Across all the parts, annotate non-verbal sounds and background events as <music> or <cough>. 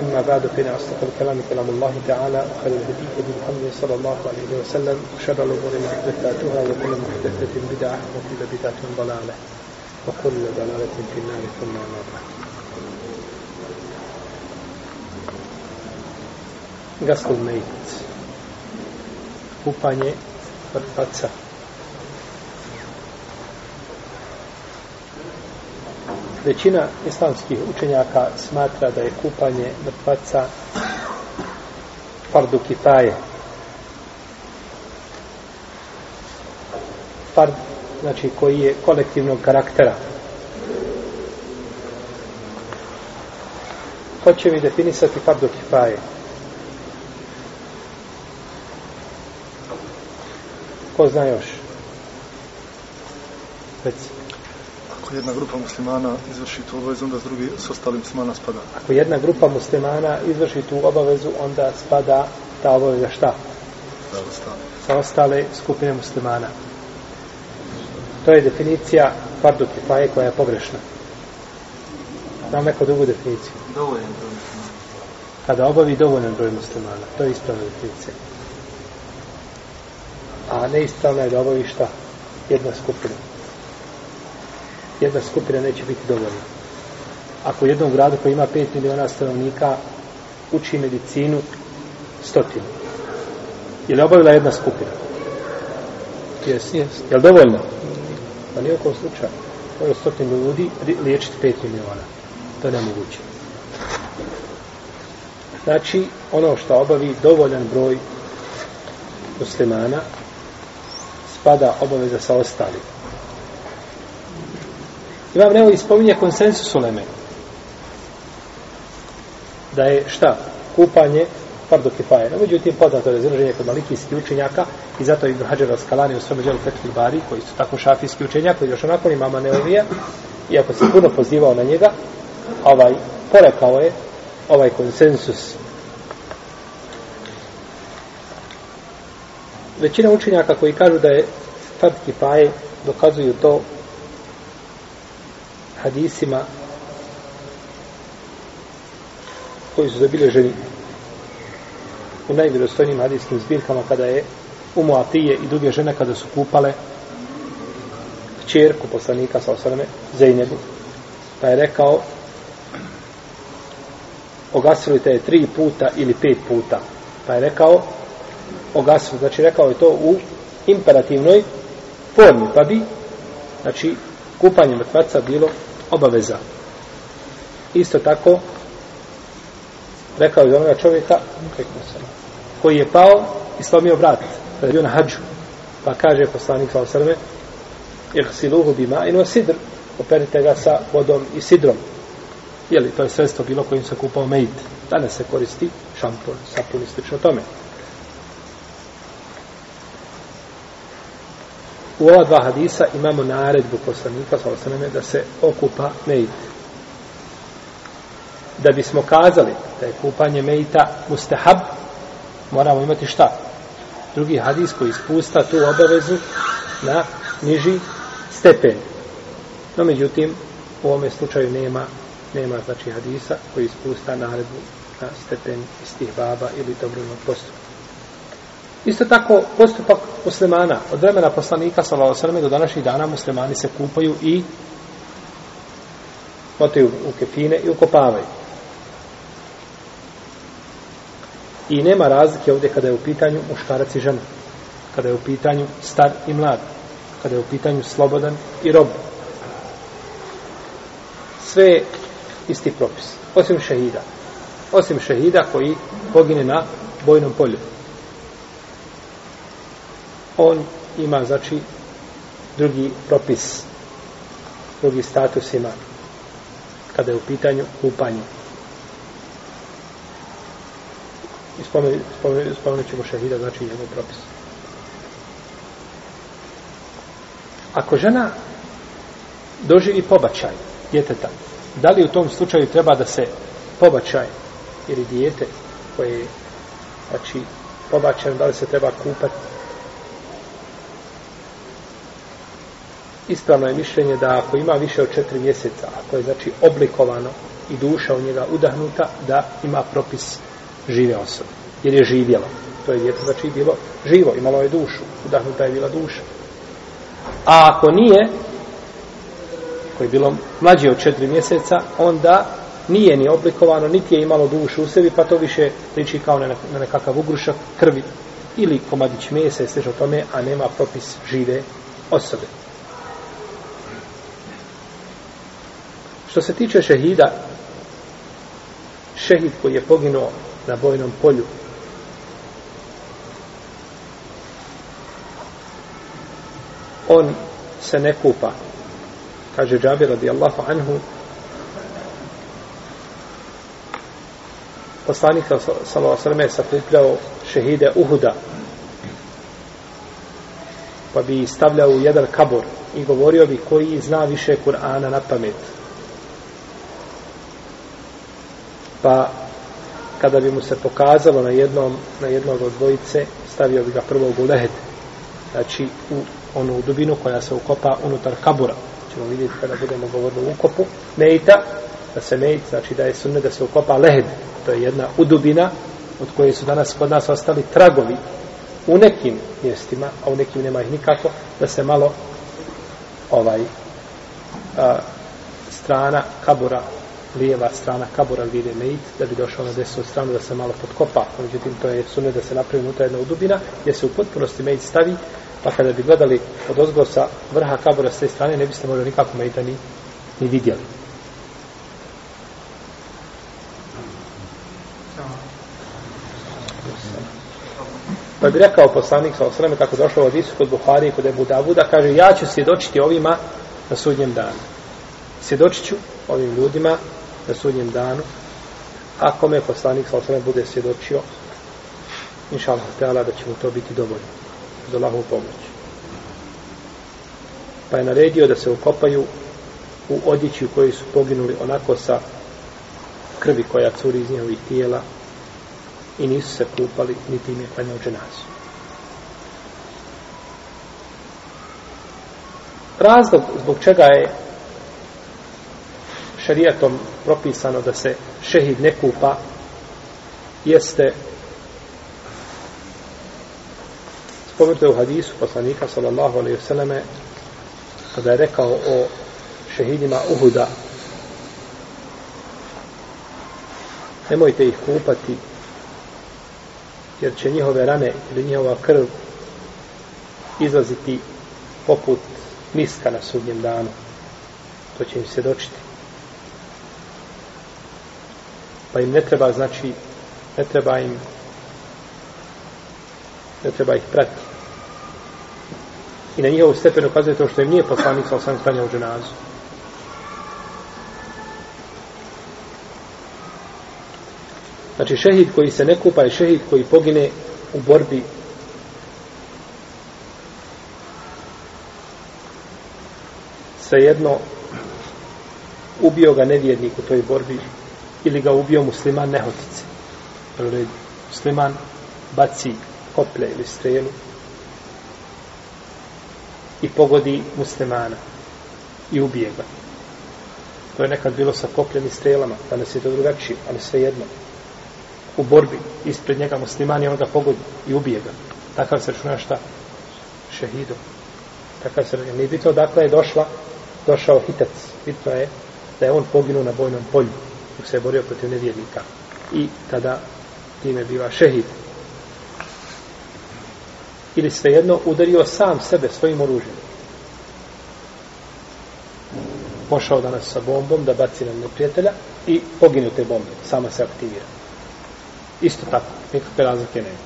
أما بعد فإن أصدق الكلام كلام الله تعالى وخير الهدي هدي محمد صلى الله عليه وسلم وشر الأمور محدثاتها وكل محدثة بدعة وكل بدعة ضلالة وكل ضلالة في النار ثم أما بعد غسل الميت kupanje mrtvaca. Većina islamskih učenjaka smatra da je kupanje mrtvaca fardu kitaje. Fard, znači koji je kolektivnog karaktera. Ko će mi definisati fardu kifaje? Ko zna još? Reci. Ako jedna grupa muslimana izvrši tu obavezu, onda s drugi s ostalim muslimana spada. Ako jedna grupa muslimana izvrši tu obavezu, onda spada ta obaveza šta? Da, ostali. Sa ostale skupine muslimana. To je definicija fardu kifaje koja je pogrešna. Znam neko drugu definiciju. Dovoljan broj muslimana. Kada obavi dovoljan broj muslimana. To je ispravna definicija. A neispravna je da obavi šta? Jedna skupina. Jedna skupina neće biti dovoljna. Ako u jednom gradu koji ima 5 miliona stanovnika uči medicinu stotinu. Je li obavila jedna skupina? Jes, jes. Je li dovoljno? Pa nije oko slučaja. Ovo stotinu ljudi liječiti 5 miliona. To je nemoguće. Znači, ono što obavi dovoljan broj muslimana spada obaveza sa ostalim. Imam Nevo ispominje konsensus uleme. Da je šta? Kupanje fardo kifaje. No, međutim, poznato je izraženje kod malikijskih učenjaka i zato Ibn Hajar Raskalani u svom djelu Fethul Bari, koji su tako šafijski učenjak, koji još onako imama Neovija, iako se puno pozivao na njega, ovaj, porekao je ovaj konsensus većina učenjaka koji kažu da je fard kifaje dokazuju to hadisima koji su zabilježeni u najvjerostojnijim hadijskim zbirkama kada je Umu Atije i druge žene kada su kupale čerku poslanika sa osrame Zeynebu pa je rekao ogasili te je tri puta ili pet puta. Pa je rekao ogasili. Znači rekao je to u imperativnoj formi pa bi znači kupanje mrtvaca bilo obaveza. Isto tako rekao je onoga čovjeka koji je pao i slomio vrat kada je bio na hađu. Pa kaže poslanik sa osrme ihsiluhu bima ino sidr operite ga sa vodom i sidrom. Jeli to je sredstvo bilo kojim se kupao mejit. danas se koristi šampon, sapun i slično tome. U ova dva hadisa imamo naredbu poslanika sa osrme da se okupa mejit. da bismo kazali da je kupanje mejita mustahab moramo imati šta? Drugi hadis koji ispusta tu obavezu na niži stepen. No međutim u ovome slučaju nema nema znači hadisa koji ispusta naredbu na stepen istih baba ili dobrovnog postupka. Isto tako postupak muslimana od vremena poslanika sallallahu alejhi do današnjih dana muslimani se kupaju i motaju u kefine i ukopavaju. I nema razlike ovdje kada je u pitanju muškarac i žena. Kada je u pitanju star i mlad. Kada je u pitanju slobodan i rob. Sve isti propis. Osim šehida. Osim šehida koji pogine na bojnom polju on ima znači drugi propis drugi status ima kada je u pitanju kupanje i spomenut, spomenut, spomenut ćemo šehida znači njegov propis Ako žena doživi pobačaj djeteta, da li u tom slučaju treba da se pobačaj ili dijete koje je znači, pobačeno, da li se treba kupati? Ispravno je mišljenje da ako ima više od četiri mjeseca, ako je znači oblikovano i duša u njega udahnuta, da ima propis žive osobe. Jer je živjelo. To je djete znači bilo živo, imalo je dušu. Udahnuta je bila duša. A ako nije, koji je bilo mlađe od četiri mjeseca, onda nije ni oblikovano, niti je imalo dušu u sebi, pa to više liči kao na nekakav ugrušak krvi ili komadić mesa i sve tome, a nema propis žive osobe. Što se tiče šehida, šehid koji je poginuo na bojnom polju, on se ne kupa. Kaže Džabir radijallahu anhu, poslanik sallallahu alejhi ve sakupljao šehide Uhuda pa bi stavljao u jedan kabor i govorio bi koji zna više Kur'ana na pamet. Pa kada bi mu se pokazalo na jednom na jednog od dvojice, stavio bi ga prvog u lehet. Znači u onu dubinu koja se ukopa unutar kabura. Ćemo vidjeti kada budemo govorili o ukopu. Mejta, da se mejt, znači da je sunne da se ukopa lehet to je jedna udubina od koje su danas kod nas ostali tragovi u nekim mjestima, a u nekim nema ih nikako, da se malo ovaj a, strana kabura, lijeva strana kabura vide mejit, da bi došao na desnu stranu da se malo podkopa. Međutim, to je sunne da se napravi unutra jedna udubina, gdje se u potpunosti mejit stavi, pa kada bi gledali od ozgo sa vrha kabura s te strane, ne biste možda nikako mejita ni, ni vidjeli. Pa bi rekao poslanik sa osrame, kako došlo od Isu kod Buhari i kod Ebu Davuda, kaže ja ću svjedočiti ovima na sudnjem danu. Svjedočit ću ovim ljudima na sudnjem danu. Ako me poslanik sa osvrame bude svjedočio, inša Allah, da će mu to biti dovoljno. Za Allahovu pomoć. Pa je naredio da se ukopaju u odjeći u kojoj su poginuli onako sa krvi koja curi iz njihovih tijela, i nisu se kupali, niti im je klanjao dženazu. Razlog zbog čega je šerijatom propisano da se šehid ne kupa jeste spomenuto u hadisu poslanika sallallahu alaihi vseleme kada je rekao o šehidima Uhuda nemojte ih kupati jer će njihove rane ili njihova krv izlaziti poput miska na sudnjem danu. To će im se Pa im ne treba, znači, ne treba im ne treba ih pratiti. I na njihovu stepenu ukazuje to što im nije poslanik sa osam stanja u dženazu. Znači šehid koji se ne kupa je šehid koji pogine u borbi svejedno ubio ga nevjernik u toj borbi ili ga ubio musliman nehotice. Musliman baci koplje ili strelu i pogodi muslimana i ubije ga. To je nekad bilo sa kopljem i strelama, danas je to drugačije, ali svejedno u borbi ispred njega musliman i on ga pogodi i ubije ga. Takav se računa šta? Šehidom. Takav se računa. Nije bitno dakle je došla, došao hitac. Bitno je da je on poginuo na bojnom polju dok se je borio protiv nevjernika. I tada time biva šehid. Ili svejedno udario sam sebe svojim oružjem. Pošao danas sa bombom da baci na neprijatelja i poginu te bombe. Sama se aktivira. Isto tako, nikakve razlike nema.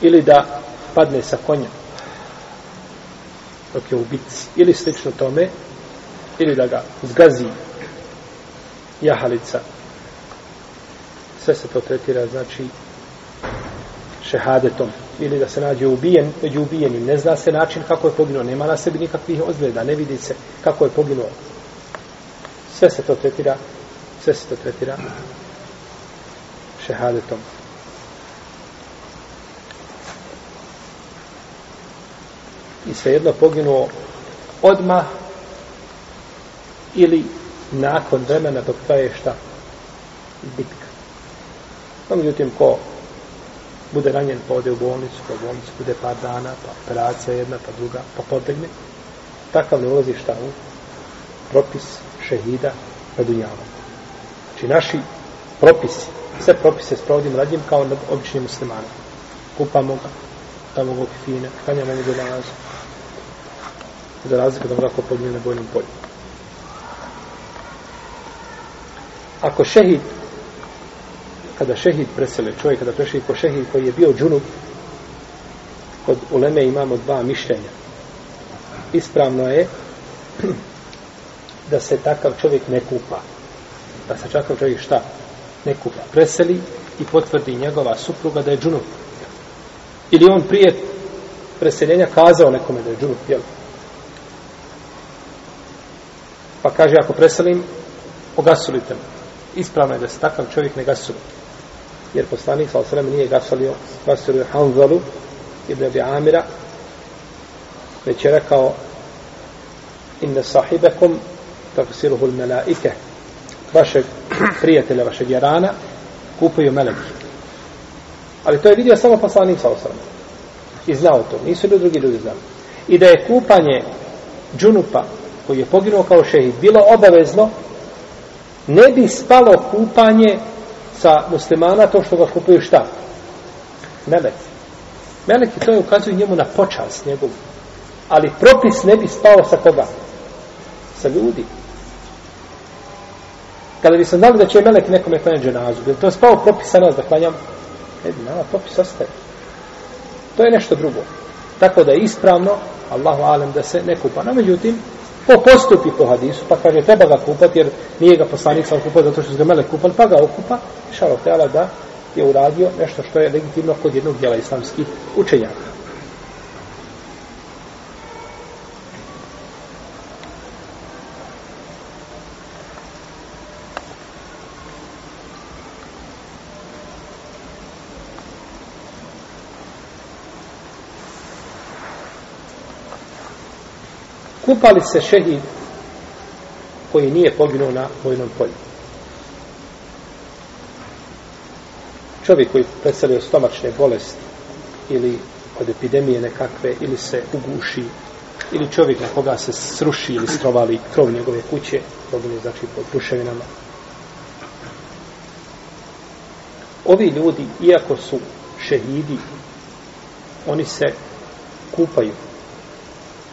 Ili da padne sa konja dok je u bitci, ili slično tome, ili da ga zgazi jahalica. Sve se to tretira, znači, šehadetom ili da se nađe ubijen među ubijenim. Ne zna se način kako je poginuo. Nema na sebi nikakvih ozgleda. Ne vidi se kako je poginuo. Sve se to tretira sve se to tretira šehadetom. I svejedno poginuo odmah ili nakon vremena dok traje šta? Bitka. No, međutim, ko bude ranjen, pa ode u bolnicu, pa u bolnicu bude par dana, pa operacija jedna, pa druga, pa potegne, takav ne ulazi šta u propis šehida na dunjavu. Znači, naši propisi, sve propise sprovodimo nad kao nad običnim muslimanom. Kupamo ga, tamo ga kifine, kanjamo mu za nalazu. Za razliku da mora ko podnije na bojnom polju. Ako šehid kada šehid presele čovjek, kada prešli ko šehid koji je bio džunub, kod uleme imamo dva mišljenja. Ispravno je <clears throat> da se takav čovjek ne kupa. Da se takav čovjek šta? Ne kupa. Preseli i potvrdi njegova supruga da je džunub. Ili on prije preseljenja kazao nekome da je džunub, jel? Pa kaže, ako preselim, ogasulite me. Ispravno je da se takav čovjek ne gasuje. jer poslanik sa osrem nije gasolio gasolio Hanzalu ibn Abi Amira već je rekao inne sahibekom tafsiruhu melaike vašeg prijatelja, vašeg jarana kupuju meleki. Ali to je vidio samo poslanik sa osrem i znao to, nisu li drugi ljudi znali. I da je kupanje džunupa koji je poginuo kao šehid bilo obavezno ne bi spalo kupanje sa muslimana to što ga kupuju šta? Melek. Meleki to je ukazuju njemu na počast njegovu. Ali propis ne bi spao sa koga? Sa ljudi. Kada bi se znali da će melek nekome klanjati dženazu, bi to spao propis sa nas da klanjam? Ne bi, nama propis ostaje. To je nešto drugo. Tako da je ispravno, Allahu alem, da se ne kupa. No, međutim, ko postupi po hadisu, pa kaže treba ga kupati, jer nije ga poslanik sam kupao zato što su ga mele kupali, pa ga okupa, šalotela da je uradio nešto što je legitimno kod jednog dijela islamskih učenjaka. Kupali se šehid koji nije poginuo na vojnom polju. Čovjek koji predstavio stomačne bolesti ili od epidemije nekakve ili se uguši ili čovjek na koga se sruši ili strovali krov njegove kuće pogine znači pod ruševinama ovi ljudi iako su šehidi oni se kupaju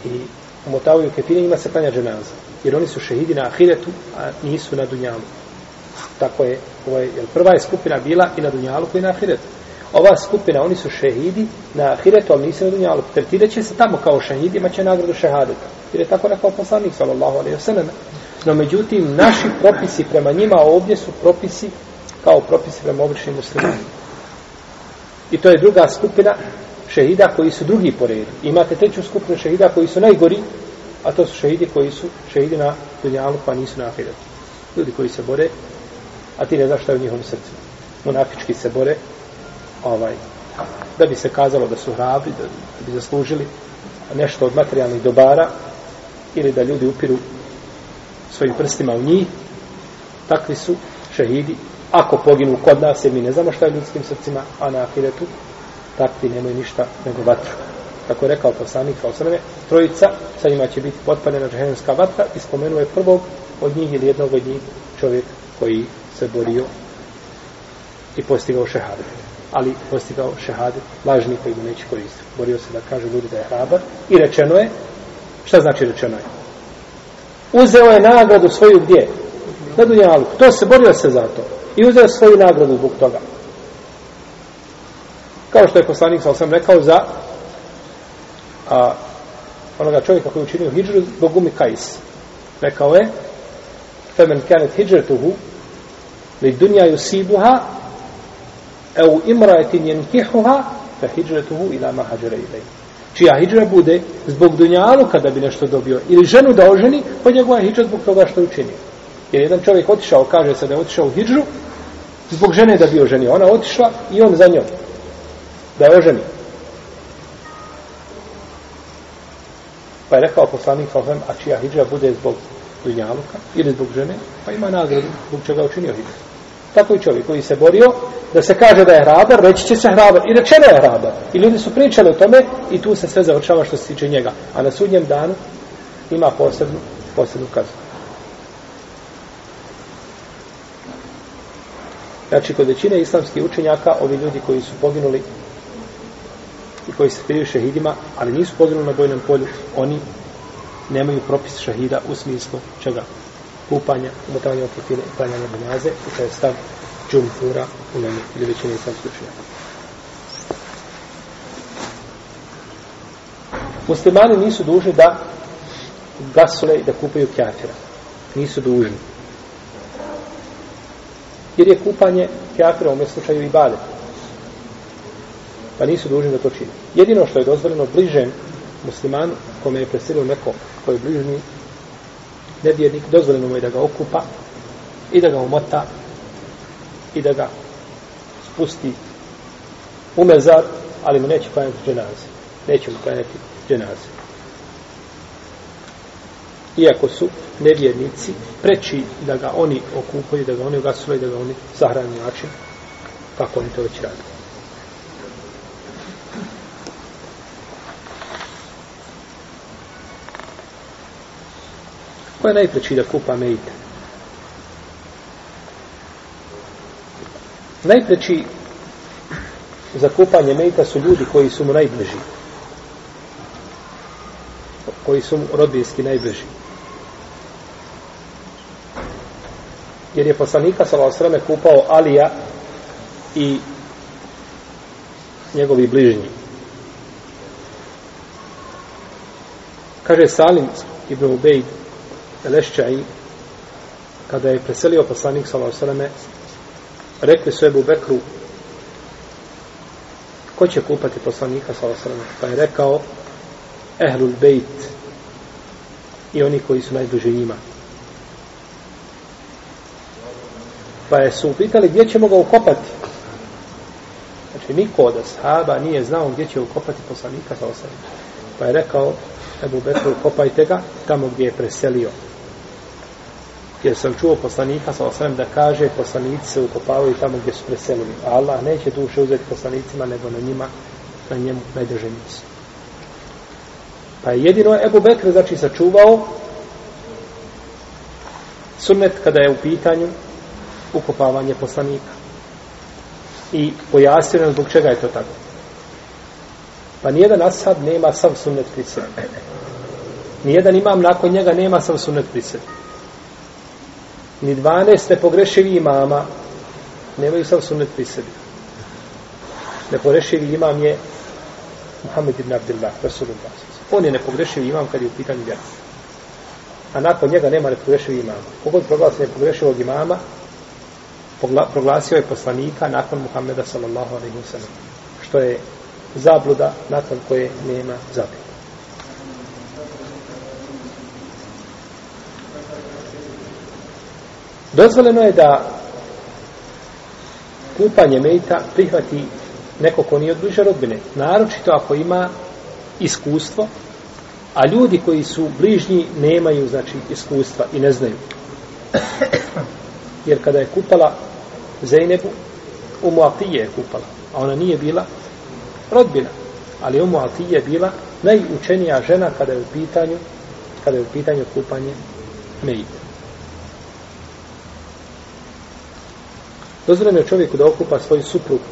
i umotavaju kefine, njima se klanja dženaza. Jer oni su šehidi na ahiretu, a nisu na dunjalu. Tako je, ovaj, jer prva je skupina bila i na dunjalu koji na ahiretu. Ova skupina, oni su šehidi na ahiretu, ali nisu na dunjalu. Tretirat će se tamo kao šehidi, imaće nagradu šehadeta. Jer je tako rekao poslanik, sallallahu alaihi wa No, međutim, naši propisi prema njima ovdje su propisi kao propisi prema običnim muslimanima. I to je druga skupina šehida koji su drugi po redu. Imate treću skupinu šehida koji su najgori, a to su šehidi koji su šehidi na dunjalu pa nisu na ahiretu. Ljudi koji se bore, a ti ne znaš šta je u njihovom srcu. Monafički se bore, ovaj, da bi se kazalo da su hrabri, da, da bi zaslužili nešto od materijalnih dobara, ili da ljudi upiru svojim prstima u njih, takvi su šehidi, ako poginu kod nas, jer mi ne znamo šta je ljudskim srcima, a na ahiretu, takvi nemaju ništa nego vatru. Kako je rekao poslanik kao srve, trojica, sa njima će biti potpaljena džahenska vatra i spomenuo je prvog od njih ili jednog od njih čovjek koji se borio i postigao šehadet. Ali postigao šehadet lažni koji mu neće koristiti. Borio se da kaže ljudi da je hrabar i rečeno je, šta znači rečeno je? Uzeo je nagradu svoju gdje? Na dunjalu. To se borio se za to. I uzeo svoju nagradu zbog toga. Kao što je poslanik sa osam rekao za a, onoga čovjeka koji učinio hijđru zbog umi kajs. Rekao je femen kanet hijđretuhu li dunja yusibuha au imraetin jenkihuha fa hijratuhu ila ma hajara ilaj. Čija hijđra bude zbog dunjalu kada bi nešto dobio ili ženu da oženi, pa njegova hijđra zbog toga što je učinio. Jer jedan čovjek otišao, kaže se da je otišao u hijđru zbog žene da bi oženio. Ona otišla i on za njom. Da je oženi. Pa je rekao poslanik Salhem, a čija hijđa bude zbog dunjaluka ili zbog žene, pa ima nagradu zbog čega učinio hijđu. Tako i čovjek koji se borio da se kaže da je hrabar, reći će se hrabar. I rečeno je hrabar. I ljudi su pričali o tome i tu se sve završava što se tiče njega. A na sudnjem danu ima posebnu, posebnu kaznu. Znači, kod većine islamskih učenjaka, ovi ljudi koji su poginuli i koji se firiju šehidima, ali nisu poginuli na bojnom polju, oni nemaju propis šehida u smislu čega? Kupanja, umotavanja oprotine i klanjanja i to je stav džumfura u nemu ili većine islamskih učenjaka. Muslimani nisu dužni da gasule i da kupaju kjafira. Nisu dužni jer je kupanje kjafira u ovom slučaju i bade. Pa nisu dužni da to čine. Jedino što je dozvoljeno bližem muslimanu, kome je preselio neko koji je bližni nevjernik, dozvoljeno mu je da ga okupa i da ga umota i da ga spusti u mezar, ali mu neće klanjati dženaze. Neće mu klanjati dženaze iako su nevjernici, preči da ga oni okupaju, da ga oni ugasule, da ga oni zahrani način, kako oni to već radili. Ko je najpreći da kupa mejte? Najpreći za kupanje mejta su ljudi koji su mu najbliži. Koji su mu rodbinski najbliži. jer je poslanika sallallahu kupao Alija i njegovi bližnji. Kaže Salim ibn Ubejd Lešćaj kada je preselio poslanik sallallahu rekli su Ebu Bekru ko će kupati poslanika sallallahu pa je rekao Ehlul Bejt i oni koji su najduži njima. Pa je su upitali gdje ćemo ga ukopati. Znači, niko od ashaba nije znao gdje će ukopati poslanika sa osam. Pa je rekao, Ebu Bekru, kopajte ga tamo gdje je preselio. Jer sam čuo poslanika sa osam da kaže, poslanici se ukopavaju tamo gdje su preselili. A Allah neće duše uzeti poslanicima, nego na njima, na njemu najdrže nisu. Pa je jedino Ebu Bekr, znači, sačuvao sunnet kada je u pitanju ukopavanje poslanika. I pojasnjeno zbog čega je to tako. Pa nijedan ashab nema sav sunnet pri sebi. Nijedan imam nakon njega nema sav sunnet pri sebi. Ni dvanest nepogrešivi imama nemaju sav sunnet pri sebi. Nepogrešivi imam je Muhammed ibn Abdullah, Rasulullah. On je nepogrešivi imam kad je u pitanju vjera. A nakon njega nema nepogrešivi imama. Kogod proglasi nepogrešivog imama, proglasio je poslanika nakon Muhammeda sallallahu alaihi wasallam što je zabluda nakon koje nema zabluda dozvoljeno je da kupanje mejta prihvati neko ko nije od bliže rodbine. Naročito ako ima iskustvo a ljudi koji su bližnji nemaju znači iskustva i ne znaju. Jer kada je kupala Zeynebu, Umu Atije je kupala, a ona nije bila rodbina, ali Umu Atije je bila najučenija žena kada je u pitanju kada je u pitanju kupanje mejta. Dozvoljeno je čovjeku da okupa svoju suprugu.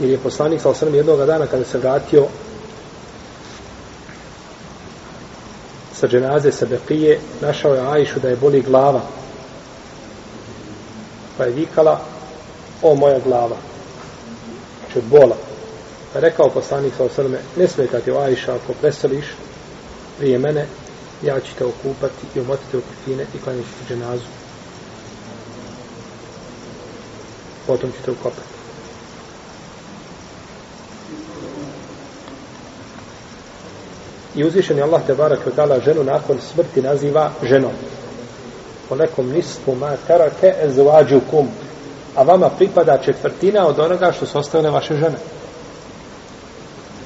Jer je poslanik sa osrem jednog dana kada se vratio sa dženaze sa Beqije, našao je Ajšu da je boli glava. Pa je vikala, o moja glava. Znači od bola. Pa je rekao poslanik sa osrme, ne smetati o Ajša, ako preseliš prije mene, ja ću te okupati i umotiti u kutine i klanjati dženazu. potom ćete ukopati. I uzvišen je Allah te barak od dala ženu nakon smrti naziva ženom. Po nekom nisku ma tarake ezvađukum. A vama pripada četvrtina od onoga što su ostavile vaše žene.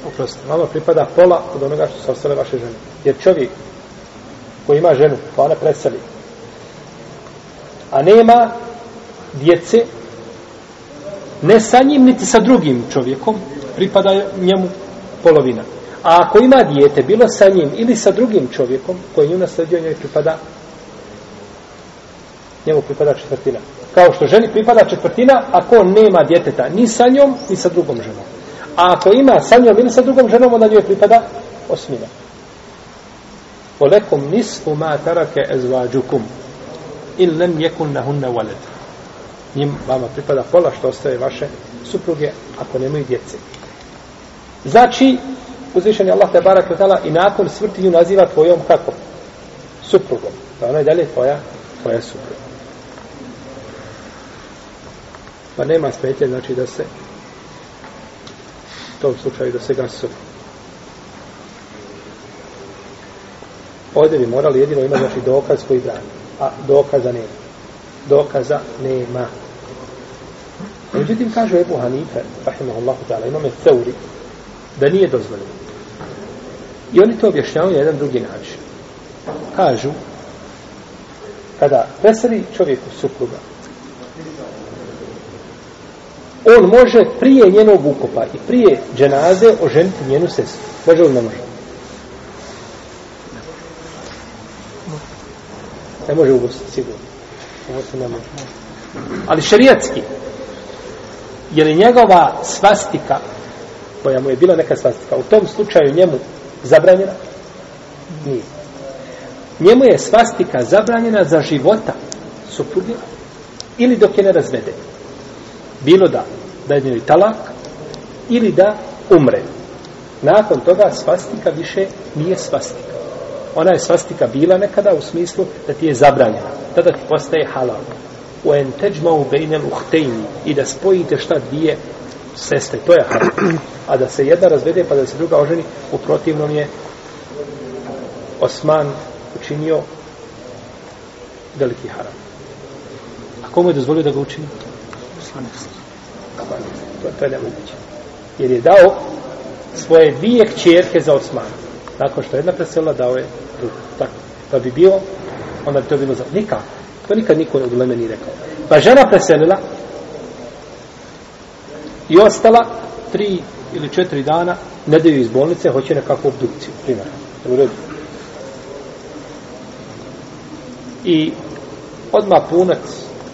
Oprostite, vama pripada pola od onoga što su ostavile vaše žene. Jer čovjek koji ima ženu, pa ona preseli, a nema djece, ne sa njim, niti sa drugim čovjekom, pripada njemu polovina. A ako ima dijete, bilo sa njim ili sa drugim čovjekom koji nju nasledio, njoj pripada njemu pripada četvrtina. Kao što ženi pripada četvrtina ako on nema djeteta ni sa njom, ni sa drugom ženom. A ako ima sa njom ili sa drugom ženom, onda njoj pripada osmina. Olekum nisfu ma tarake ezvađukum il nem jekun na hunne waled. Njim vama pripada pola što ostaje vaše supruge ako nemaju djece. Znači, uzvišen je Allah te barak i nakon smrti ju naziva tvojom kako? Suprugom. Pa ona je dalje tvoja, tvoja supruga. Pa nema smetje, znači da se u tom slučaju da se gasu. Ovdje bi morali jedino imati znači, dokaz koji brani. A dokaza nema. Dokaza nema. Međutim, kaže Ebu Hanife, rahimahullahu ta'ala, imame teori, da nije dozvoljeno. I oni to objašnjavaju na jedan drugi način. Kažu, kada preseli čovjeku supruga, on može prije njenog ukopa i prije dženaze oženiti njenu sestru. Može li ne može? Ne može ugostiti, sigurno. Ovo se ne može. Ali šerijatski, je li njegova svastika, koja mu je bila neka svastika, u tom slučaju njemu zabranjena? Nije. Njemu je svastika zabranjena za života supruge ili dok je ne razvede. Bilo da da je njoj talak ili da umre. Nakon toga svastika više nije svastika. Ona je svastika bila nekada u smislu da ti je zabranjena. Tada ti postaje halal. U en teđma u bejnel uhtejni i da spojite šta dvije sestre. To je halal. A da se jedna razvede pa da se druga oženi u protivnom je Osman učinio veliki haram. A komu je dozvolio da ga učini? Osman To, to je nemoguće. Jer je dao svoje dvije kćerke za Osmana. Nakon što jedna preselila, dao je drugu. Tako. Pa bi bio, onda bi to bilo za... Nikako. To nikad niko od uleme nije rekao. Pa žena preselila i ostala tri ili četiri dana, ne daju iz bolnice, hoće nekakvu obdukciju. Primjer. U redu. I odmah punac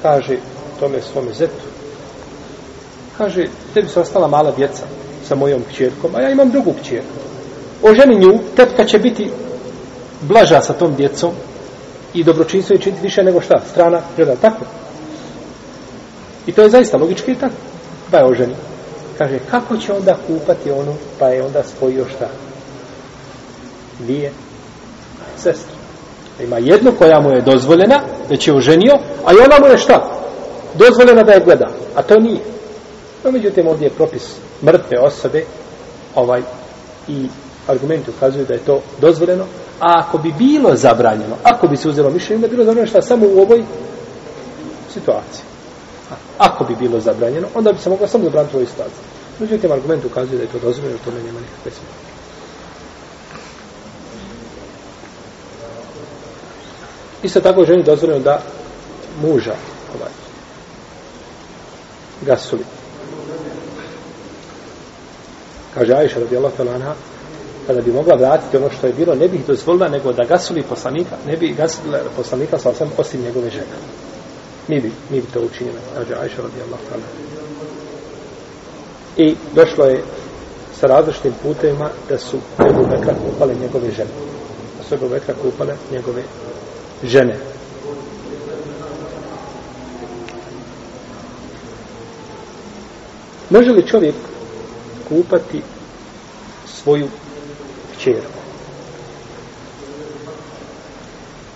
kaže tome svome zetu, kaže, tebi se ostala mala djeca sa mojom kćerkom, a ja imam drugu kćerku. Oženi nju, tetka će biti blaža sa tom djecom i dobročinstvo je činiti više nego šta, strana, žena, tako? I to je zaista logički tako. Pa je oženi. Kaže, kako će onda kupati onu, pa je onda spojio šta? Dvije sestre. Ima jednu koja mu je dozvoljena, već je oženio, a i ona mu je šta? Dozvoljena da je gleda. A to nije. No, međutim, ovdje je propis mrtve osobe, ovaj, i argumenti ukazuju da je to dozvoljeno, a ako bi bilo zabranjeno, ako bi se uzelo mišljenje, da bi bilo zabranjeno šta samo u ovoj situaciji. Ako bi bilo zabranjeno, onda bi se moglo samo zabraniti u ovoj situaciji. Međutim, argument ukazuje da je to dozvoljeno, to nema nikakve smije. Isto tako ženi dozvoljeno da muža ovaj, gasuli. Kaže Ajša radijallahu ta'ala anha, kada bi mogla vratiti ono što je bilo, ne bih dozvolila nego da gasuli poslanika, ne bi gasuli poslanika sa osam osim njegove žene. Mi bi, mi bi to učinili, kaže Ajša radijallahu ta'ala. I došlo je sa različitim putevima da su Ebu Bekra kupale njegove žene. Da su Ebu Bekra kupale njegove žene. Može li čovjek kupati svoju kćerku.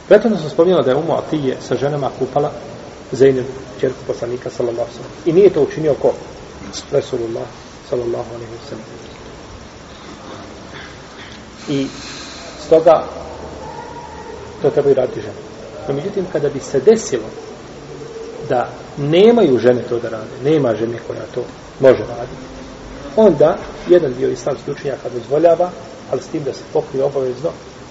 Prethodno sam spominjala da je Umu Atije sa ženama kupala Zeynep čerku poslanika sallallahu sallam. I nije to učinio ko? Resulullah sallallahu alaihi sallam. I stoga to trebaju raditi žene. No, međutim, kada bi se desilo da nemaju žene to da rade, nema žene koja to može raditi, onda jedan dio islamskih učenjaka dozvoljava, ali s tim da se pokrije obavezno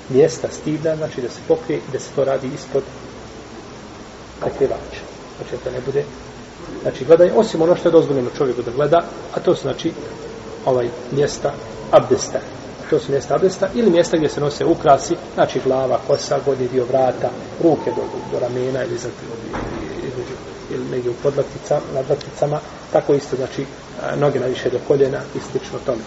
mjesta stida, znači da se pokrije i da se to radi ispod prekrivača. Znači da ne bude znači gledaj, osim ono što je dozvoljeno čovjeku da gleda, a to su znači ovaj mjesta abdesta. To su mjesta abdesta ili mjesta gdje se nose ukrasi, znači glava, kosa, godnji dio vrata, ruke do, do ramena ili za ili, ili negdje u podlaticama, nadlaticama, tako isto, znači, noge najviše do koljena i slično tome.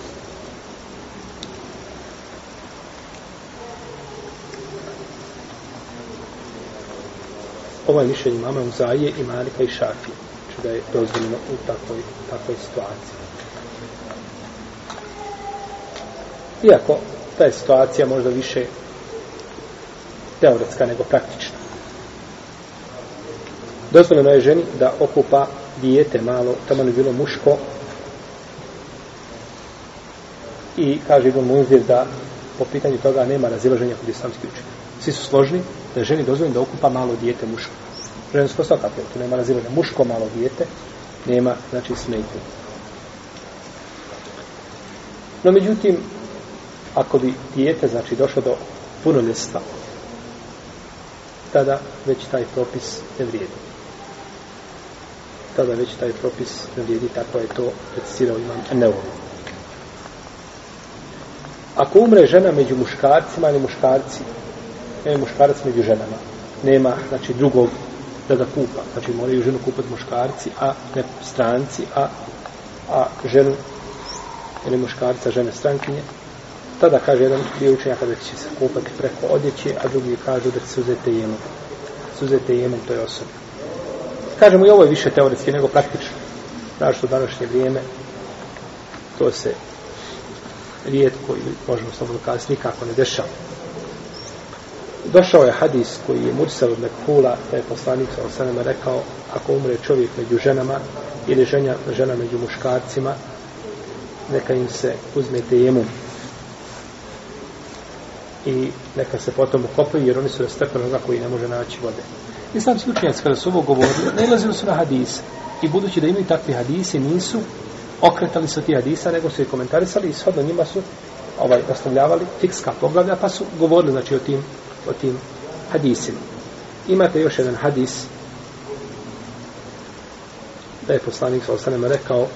Ovo je mišljenje mama Uzaije i Malika i Šafi. Znači da je dozvoljeno u takvoj, takvoj situaciji. Iako ta je situacija možda više teoretska nego praktična. Dozvoljeno je ženi da okupa dijete malo, tamo ne bilo muško. I kaže Ibn Munzir da po pitanju toga nema razilaženja kod islamskih učenja. Svi su složni da je ženi dozvoljeno da okupa malo dijete muško. Žensko svakako, tu nema razivanja. Muško malo dijete nema, znači smetnje. No međutim, ako bi dijete, znači, došlo do punoljestva, tada već taj propis ne vrijedi tada već taj propis ne vrijedi, tako je to precisirao imam Neovi. Ako umre žena među muškarcima ili muškarci, ne muškarac među ženama, nema, znači, drugog da ga kupa. Znači, moraju ženu kupati muškarci, a ne stranci, a, a ženu ili muškarca, žene strankinje. Tada kaže jedan dio učenjaka da će se kupati preko odjeće, a drugi kažu da će se uzeti jemom. Suzete jemom toj osobi. Kažemo i ovo je više teoretski nego praktično. Znaš što današnje vrijeme to se rijetko ili možemo slobodno kazati nikako ne dešava. Došao je hadis koji je Mursal od Mekhula, da je poslanik sa osanama rekao, ako umre čovjek među ženama ili ženja, žena među muškarcima, neka im se uzme tejemum i neka se potom ukopaju, jer oni su rastepeno koji ne može naći vode. Islamski učenjaci kada su ovo govorili, nalazili su na hadise. I budući da imaju takvi hadise nisu okretali su ti hadisa, nego su ih komentarisali i shodno njima su ovaj, ostavljavali fikska poglavlja, pa su govorili znači, o tim, o tim hadisima. Imate još jedan hadis da je poslanik sa osanema rekao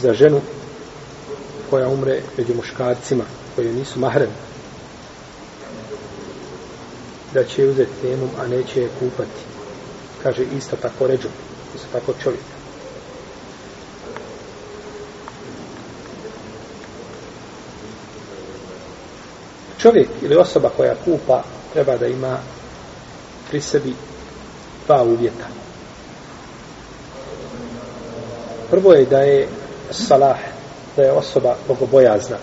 za ženu koja umre među muškarcima koji nisu mahrem da će uzeti temom, a neće je kupati. Kaže isto tako ređu, isto tako čovjek. Čovjek ili osoba koja kupa treba da ima pri sebi dva uvjeta. Prvo je da je salah, da je osoba bogobojazna.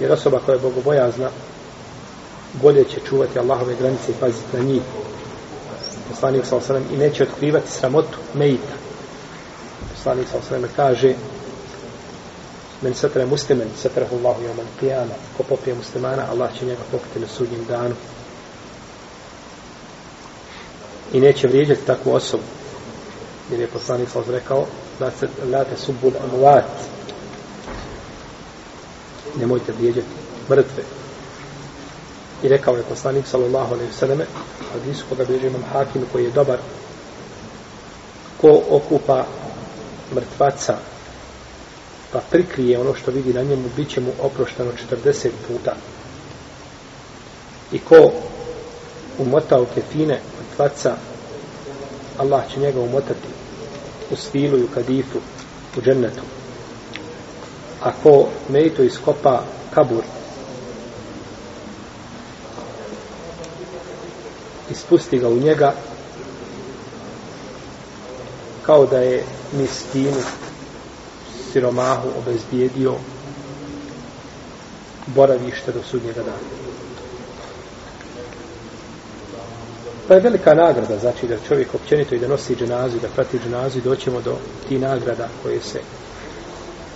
Jer osoba koja je bogobojazna bolje će čuvati Allahove granice i paziti na njih. Poslanik sa i neće otkrivati sramotu mejita. Poslanik sa kaže men satra muslimen, satrahu Allahu joman qiyama. Ko popije muslimana, Allah će njega pokriti na sudnjem danu. I neće vrijeđati takvu osobu. Jer je poslanik sa rekao la te subbul amuat. Nemojte vrijeđati mrtve. I rekao je poslanik sallallahu alejhi ve hadisu koga bilježi imam Hakim koji je dobar, ko okupa mrtvaca pa prikrije ono što vidi na njemu, bit će mu oprošteno 40 puta. I ko umota u kefine tvaca, Allah će njega umotati u svilu i u kadifu, u džennetu. Ako mejto iskopa kabur, ispusti ga u njega kao da je mistinu siromahu obezbijedio boravište do sudnjega dana. Pa je velika nagrada, znači da čovjek općenito i da nosi dženazu i da prati dženazu i doćemo do ti nagrada koje se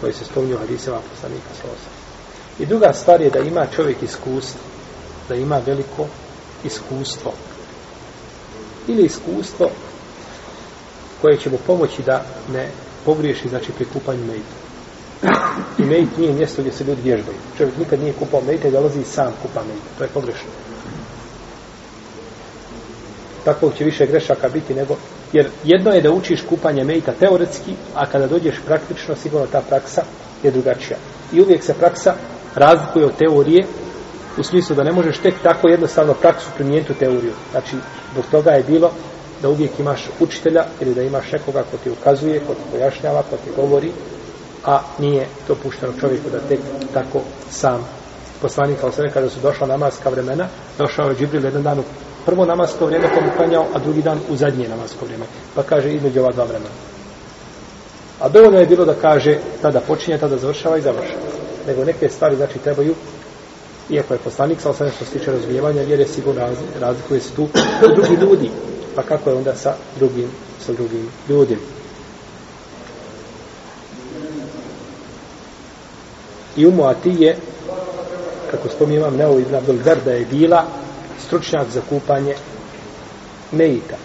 koje se spominju u poslanika Slosa. I druga stvar je da ima čovjek iskustvo, da ima veliko iskustvo. Ili iskustvo koje će mu pomoći da ne pogriješi, znači, pri kupanju mejta. I mejt nije mjesto gdje se ljudi vježbaju. Čovjek nikad nije kupao mejta i dolazi i sam kupa mejta. To je pogrešno. Tako će više grešaka biti nego... Jer jedno je da učiš kupanje mejta teoretski, a kada dođeš praktično, sigurno ta praksa je drugačija. I uvijek se praksa razlikuje od teorije u smislu da ne možeš tek tako jednostavno praksu primijeniti u teoriju. Znači, zbog toga je bilo da uvijek imaš učitelja ili da imaš nekoga ko ti ukazuje, ko ti pojašnjava, ko ti govori, a nije to pušteno čovjeku da tek tako sam poslanik kao sve kada su došla namaska vremena, došao je Džibril jedan dan u prvo namasko vrijeme komu klanjao, a drugi dan u zadnje namasko vrijeme. Pa kaže između ova dva vremena. A dovoljno je bilo da kaže tada počinje, tada završava i završava. Nego neke stvari znači trebaju iako je poslanik sa osam što se tiče razvijevanja jer je sigurno razlikuje se tu drugi ljudi. Pa kako je onda sa drugim, sa drugim ljudima? I umu Atije, kako spominje imam Neo ibn Abdul Garda je bila stručnjak za kupanje Meita.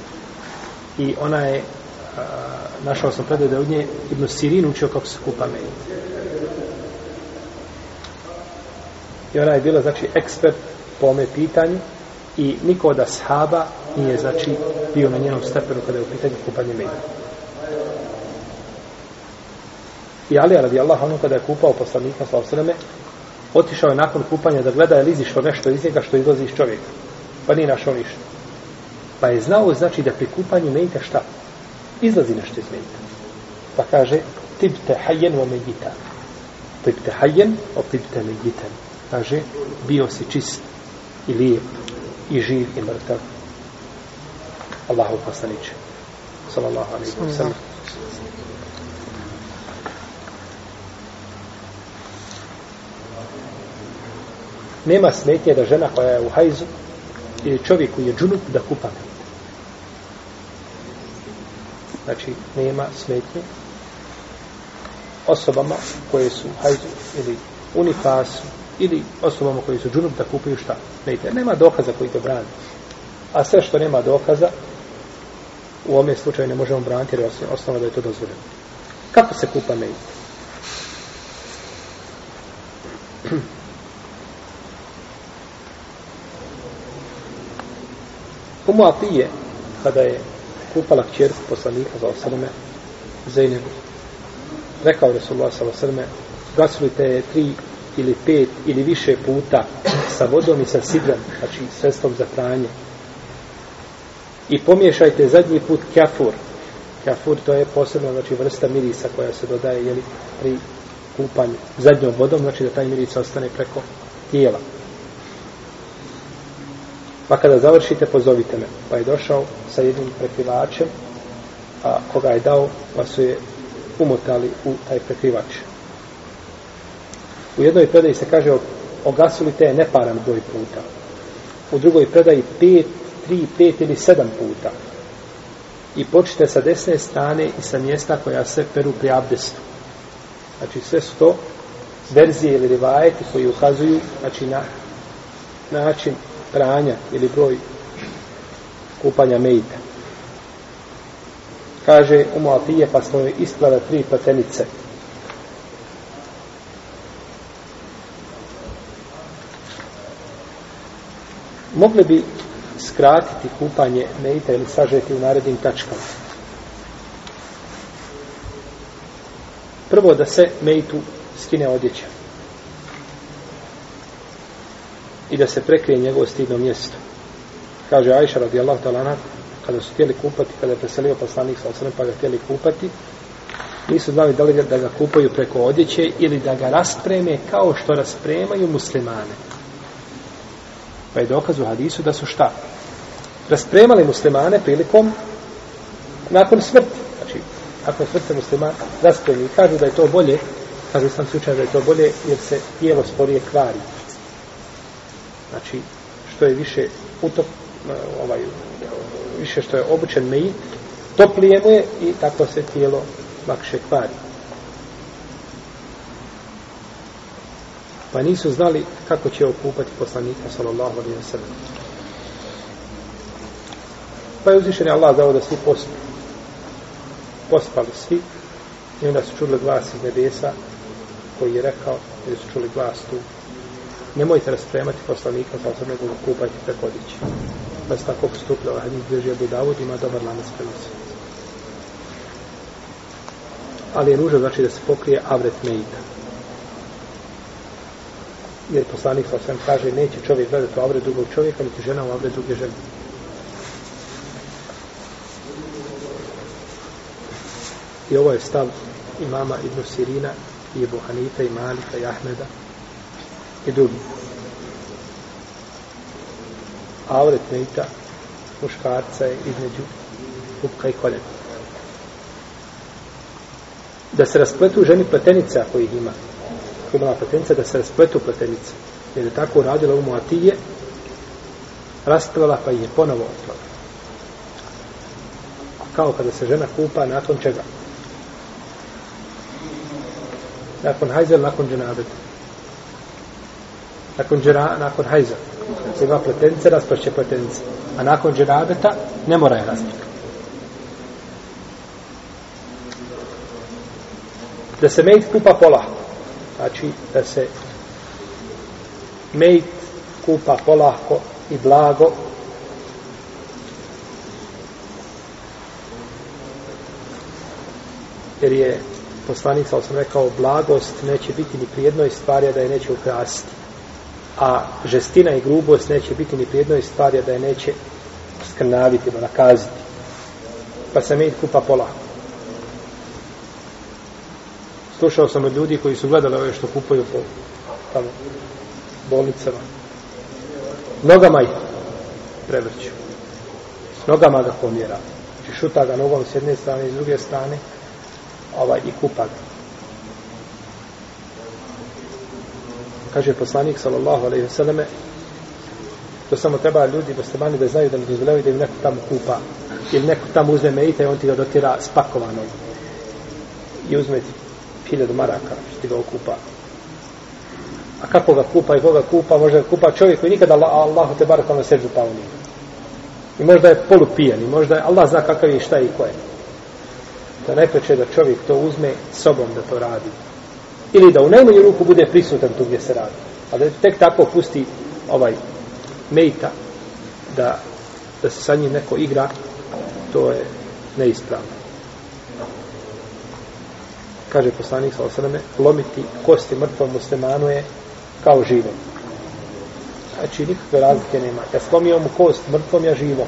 I ona je, a, našao sam predaj da od nje Ibn Sirin učio kako se kupa Meita. I ona je bila, znači, ekspert po ome pitanju i niko od ashaba nije, znači, bio na njenom stepenu kada je u pitanju kupanje Meita. I Ali radi Allah, ono kada je kupao poslanika sa osreme, otišao je nakon kupanja da gleda je li izišlo nešto iz njega što izlazi iz čovjeka. Pa nije našao ništa. Pa je znao, znači, da pri kupanju mejta šta? Izlazi nešto iz mejta. Pa kaže, tibte hajen o mejitan. Tibte hajen o tibte mejitan. Kaže, bio si čist i lijep i živ i mrtav. Allahu poslaniče. Sallallahu alaihi wa sallam. nema smetnje da žena koja je u hajzu ili čovjek koji je džunup da kupa med. Znači, nema smetnje osobama koje su u hajzu ili unifasu ili osobama koji su džunup da kupaju šta? Mejte. Nema dokaza koji to brani. A sve što nema dokaza, u ome slučaju ne možemo braniti jer je osnova da je to dozvoljeno. Kako se kupa mejit? <clears throat> Umu Atije, kada je kupala kćerku poslanika za osaleme, Zeynebu, rekao Resulullah sa osaleme, gasili te tri ili pet ili više puta sa vodom i sa sidrom, znači sredstvom za pranje. I pomiješajte zadnji put kafur. Kafur to je posebno znači, vrsta mirisa koja se dodaje jeli, pri kupanju zadnjom vodom, znači da taj miris ostane preko tijela. Pa kada završite, pozovite me. Pa je došao sa jednim prekrivačem, a koga je dao, pa su je umotali u taj prekrivač. U jednoj predaji se kaže, ogasuli te neparan broj puta. U drugoj predaji pet, tri, pet ili sedam puta. I počite sa desne strane i sa mjesta koja se peru pri abdestu. Znači sve su to verzije ili rivajeti koji ukazuju znači, na način pranja ili broj kupanja mejta. Kaže Umu Atije, pa smo joj isplave tri platenice. Mogli bi skratiti kupanje mejta ili sažeti u narednim tačkama. Prvo da se mejtu skine odjeća. i da se prekrije njegovo stidno mjesto. Kaže Ajša radijallahu ta'ala kada su htjeli kupati, kada je preselio poslanik sa osrem pa ga htjeli kupati, nisu znali da li da ga kupaju preko odjeće ili da ga raspreme kao što raspremaju muslimane. Pa je dokaz u hadisu da su šta? Raspremali muslimane prilikom nakon smrti. Znači, nakon smrti muslimana raspremili. kažu da je to bolje, kaže sam slučaj da je to bolje jer se tijelo sporije kvari. Znači, što je više utop, e, ovaj, više što je obučen mejit, toplije mu je i tako se tijelo lakše kvari. Pa nisu znali kako će okupati poslanika, sallallahu alaihi wa sallam. Pa je uzvišen Allah dao da svi pospi. Pospali svi i onda su čuli glas iz nebesa koji je rekao, ili su čuli glas tu, nemojte raspremati poslanika, sa osam nego kupajte preko odići. Pa se tako postupila, ovaj hadis drži Abu Dawud, ima dobar lanac prenosi. Ali je nužno znači da se pokrije avret meita. Jer poslanik sa svem kaže, neće čovjek gledati u avre drugog čovjeka, niti žena u avre druge žene. I ovo je stav imama Ibn Sirina i Ebu Hanifa i Malika i Ahmeda i drugi. Avret mejta muškarca je između pupka i koljena. Da se raspletu ženi pletenice ako ih ima. Ako imala pletenica, da se raspletu pletenice. Jer je tako uradila u Moatije, rasplala pa je ponovo otvala. Kao kada se žena kupa nakon čega? nakon hajza nakon dženabeta. Nakon, džera, nakon hajza. Se ima pletenice, raspašće pletenice. A nakon dženabeta ne mora je raspašće. Da se mejt kupa polahko. Znači da se mejt kupa polahko i blago. Jer je poslanik sam rekao blagost neće biti ni pri jednoj stvari da je neće ukrasiti. A žestina i grubost neće biti ni pri jednoj stvari da je neće skrnaviti, da nakaziti. Pa se mejt kupa polako slušao sam od ljudi koji su gledali ove što kupuju po tamo bolnicama. Nogama ih prevrću. Nogama ga pomjera. Znači šuta ga nogom s jedne strane i s druge strane ovaj i kupa ga. Kaže poslanik sallallahu alejhi ve selleme to samo treba ljudi muslimani da znaju da ne dozvoljavaju da im neko tamo kupa ili neko tamo uzme mejita i on ti ga dotira spakovano i uzme ti hiljadu maraka što ti ga okupa a kako ga kupa i koga kupa može ga kupa čovjek koji nikada Allahu te barak na sežu pao nije i možda je polupijen i možda je Allah zna kakav je šta i ko je da najpreće da čovjek to uzme sobom da to radi. Ili da u najmanju ruku bude prisutan tu gdje se radi. A da tek tako pusti ovaj mejta da, da se sa njim neko igra, to je neispravno. Kaže poslanik sa osaname, lomiti kosti mrtvom muslimanu je kao živom. Znači, nikakve razlike nema. Ja slomio mu kost mrtvom, ja živo.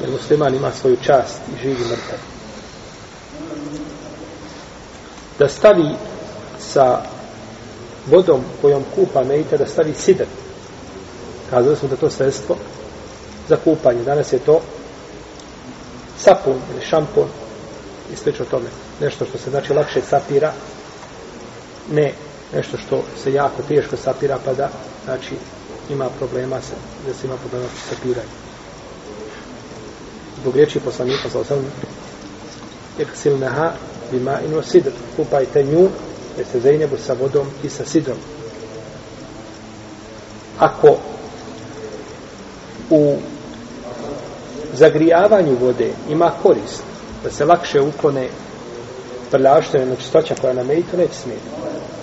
jer musliman ima svoju čast i živi mrtav. Da stavi sa vodom kojom kupa mejta, da stavi sidr. Kazali smo da to sredstvo za kupanje. Danas je to sapun ili šampon i slično tome. Nešto što se znači lakše sapira, ne nešto što se jako teško sapira, pa da znači ima problema se, da se ima problema sa sapiranjem. Zbog riječi poslanika sa osam iksil neha bima inu sidr kupajte nju jer se zajnebu sa vodom i sa sidrom. Ako u zagrijavanju vode ima korist da se lakše uklone prljaštine, nečistoća koja koja na mejtu neće smijeti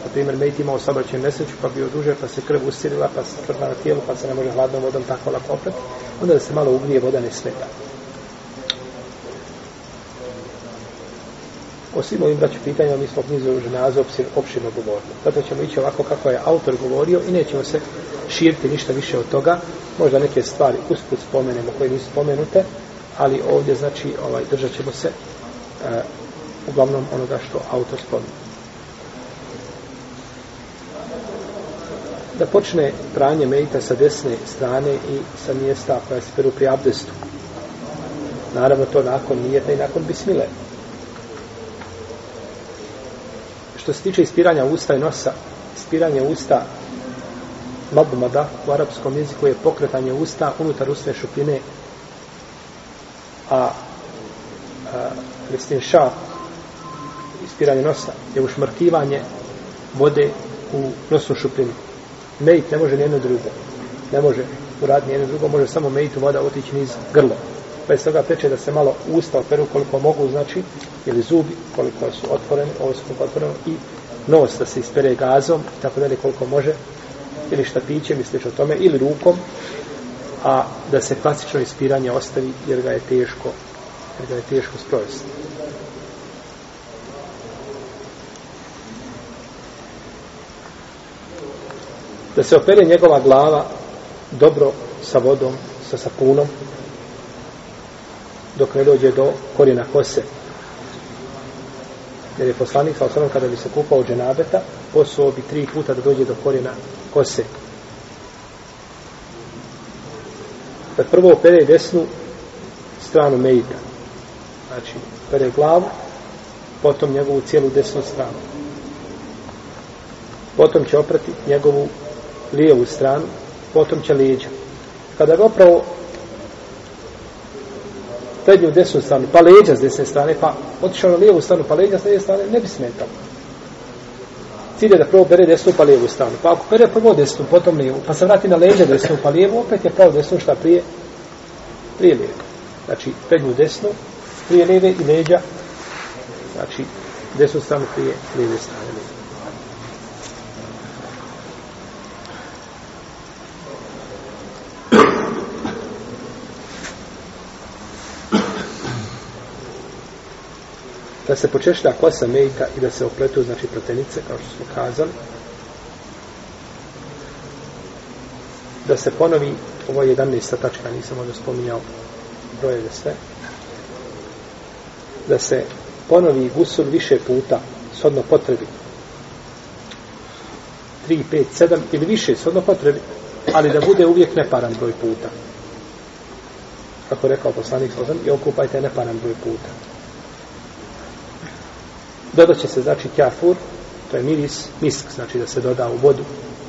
na primjer mejt imao sabraćenu nesreću pa bio duže pa se krv usirila pa se tvrdna na tijelu pa se ne može hladnom vodom tako lako oprati onda da se malo ugrije voda ne smeta O svim ovim braću pitanjima mi smo knjizu ženaze opširno govorili. Zato ćemo ići ovako kako je autor govorio i nećemo se širiti ništa više od toga. Možda neke stvari usput spomenemo koje nisu spomenute, ali ovdje znači ovaj držat ćemo se uh, uglavnom onoga što autor spominje. Da počne pranje mejta sa desne strane i sa mjesta koja se peru pri abdestu. Naravno to nakon nijeta i nakon bismile. Što se tiče ispiranja usta i nosa, ispiranje usta madmada u arapskom jeziku je pokretanje usta unutar usne šupine, a, a listin ša, ispiranje nosa, je ušmrkivanje vode u nosnu šupljinu. Mejt ne može nijedno drugo. Ne može uraditi nijedno drugo, može samo mejtu voda otići niz grlo. Pa iz toga preče da se malo usta operu koliko mogu, znači, ili zubi koliko su otvoreni, ovo su koliko otvoreni, i nos da se ispere gazom, tako dalje koliko može, ili štapićem i slično tome, ili rukom, a da se klasično ispiranje ostavi jer ga je teško, jer ga je teško sprovesti. Da se opere njegova glava dobro sa vodom, sa sapunom, dok ne dođe do korijena kose. Jer je poslanik, sa osnovom, kada bi se kupao dženabeta, posuo bi tri puta da dođe do korijena kose. Da prvo opere desnu stranu mejita. Znači, opere glavu, potom njegovu cijelu desnu stranu. Potom će oprati njegovu lijevu stranu, potom će lijeđa. Kada ga opravo prednju desnu stranu, pa leđa s desne strane, pa otišao na lijevu stranu, pa leđa s desne strane, ne bi smetalo. Cilj je da prvo bere desnu pa lijevu stranu. Pa ako bere prvo desnu, potom lijevu, pa se vrati na leđa desnu pa lijevu, opet je pravo desnu šta prije, prije lijevu. Znači, prednju desnu, prije lijeve i leđa, znači, desnu stranu prije lijeve strane. Lijeve da se počešlja kosa mejta i da se opletu, znači, pletenice, kao što smo kazali. Da se ponovi, ovo je 11. tačka, nisam možda spominjao brojeve sve, da se ponovi gusul više puta, shodno potrebi. 3, 5, 7 ili više, shodno potrebi, ali da bude uvijek neparan broj puta. Kako rekao poslanik i okupajte neparan broj puta. Dodat će se, znači, kjafur, to je miris, misk, znači da se doda u vodu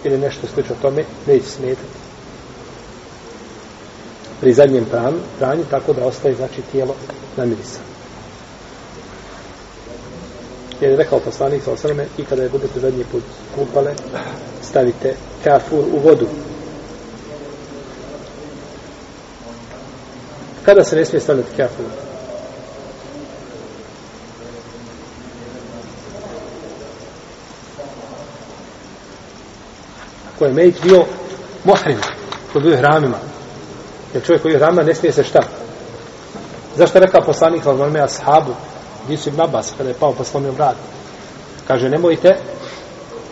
ili nešto slično tome, neće smetati. Pri zadnjem pranju, pranju, tako da ostaje, znači, tijelo na mirisa. Jer je rekao poslanik sa osrame, i kada je budete zadnji put kupale, stavite kafur u vodu. Kada se ne smije stavljati kafur? Ko je mejt bio muhrim, ko bio hramima. Jer čovjek koji je hramima ne smije se šta? Zašto je rekao poslanik al me ashabu, gdje su ibn Abbas, kada je pao pa slomio vrat? Kaže, nemojte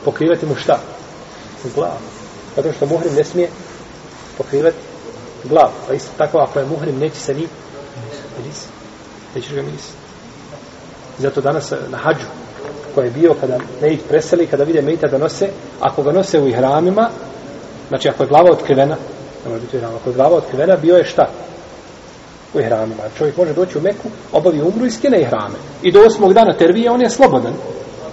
pokrivati mu šta? Glavu. Zato što muhrim ne smije pokrivati glavu. Pa isto tako, ako je muhrim, neće se ni miris. Nećeš ga miris. Zato danas na hađu, ko je bio kada Mejit preseli, kada vide Mejita da nose, ako ga nose u ihramima, znači ako je glava otkrivena, ne može biti u ihramima, ako je glava otkrivena, bio je šta? U ihramima. Čovjek može doći u Meku, obavi umru i skine ihrame. I do osmog dana tervije on je slobodan.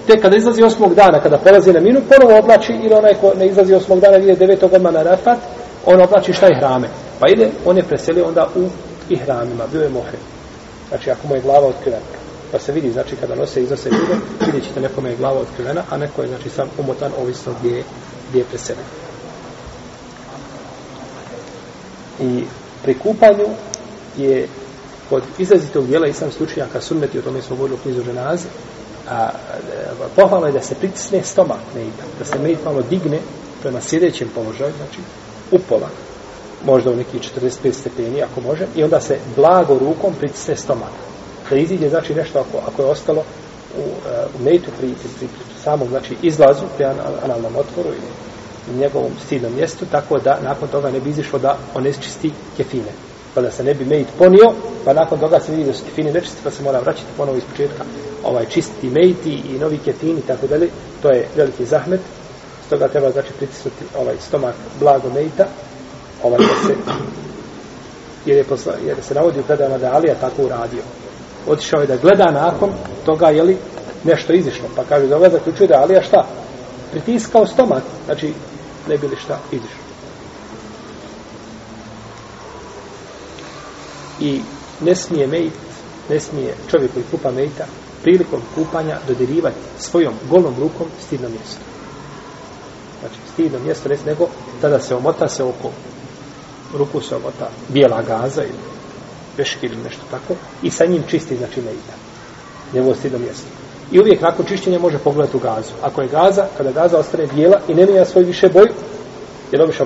Te kada izlazi osmog dana, kada prelazi na minu, ponovo oblači, ili onaj ko ne izlazi osmog dana, vide devetog odmah na rafat, on oblači šta ihrame. Pa ide, on je preselio onda u ihramima, bio je mohre. Znači, ako mu je glava otkrivena. Pa se vidi, znači, kada nose iznose ljude, vidjet ćete nekome je glava otkrivena, a neko je, znači, sam umotan, ovisno gdje je, gdje je preselen. I pri kupanju je kod izrazitog dijela islam slučajaka sunneti, o tome smo govorili u knjizu ženaze, a, a pohvalno je da se pritisne stomak mejta, da se mejt malo digne prema sjedećem položaju, znači upola, možda u neki 45 stepeni, ako može, i onda se blago rukom pritisne stomak da iziđe znači nešto ako, ako je ostalo u, e, u mejtu pri, pri, pri, pri samom znači izlazu pri analnom otvoru ili u njegovom stidnom mjestu, tako da nakon toga ne bi izišlo da onečisti kefine. Pa da se ne bi mejt ponio, pa nakon toga se vidi da su kefine nečisti, pa se mora vraćati ponovo iz početka ovaj, čistiti mejti i novi kefini, tako dalje. To je veliki zahmet. Stoga treba znači pritisnuti ovaj stomak blago mejta, ovaj da se jer, je posla, jer se navodi u predama da Alija tako uradio otišao je da gleda nakon toga, je li nešto izišlo. Pa kaže, da ovaj zaključuje da Alija šta? Pritiskao stomak. Znači, ne bi li šta izišlo. I ne smije mejt, ne smije čovjek koji kupa mejta, prilikom kupanja dodirivati svojom golom rukom stidno mjesto. Znači, stidno mjesto, ne nego tada se omota se oko ruku se omota bijela gaza ili veški ili nešto tako i sa njim čisti, znači, mejta. Njegovo stidno mjesto. I uvijek nakon čišćenja može pogledati u gazu. Ako je gaza, kada gaza ostane bijela i ne mijenja svoj više boju, jer obično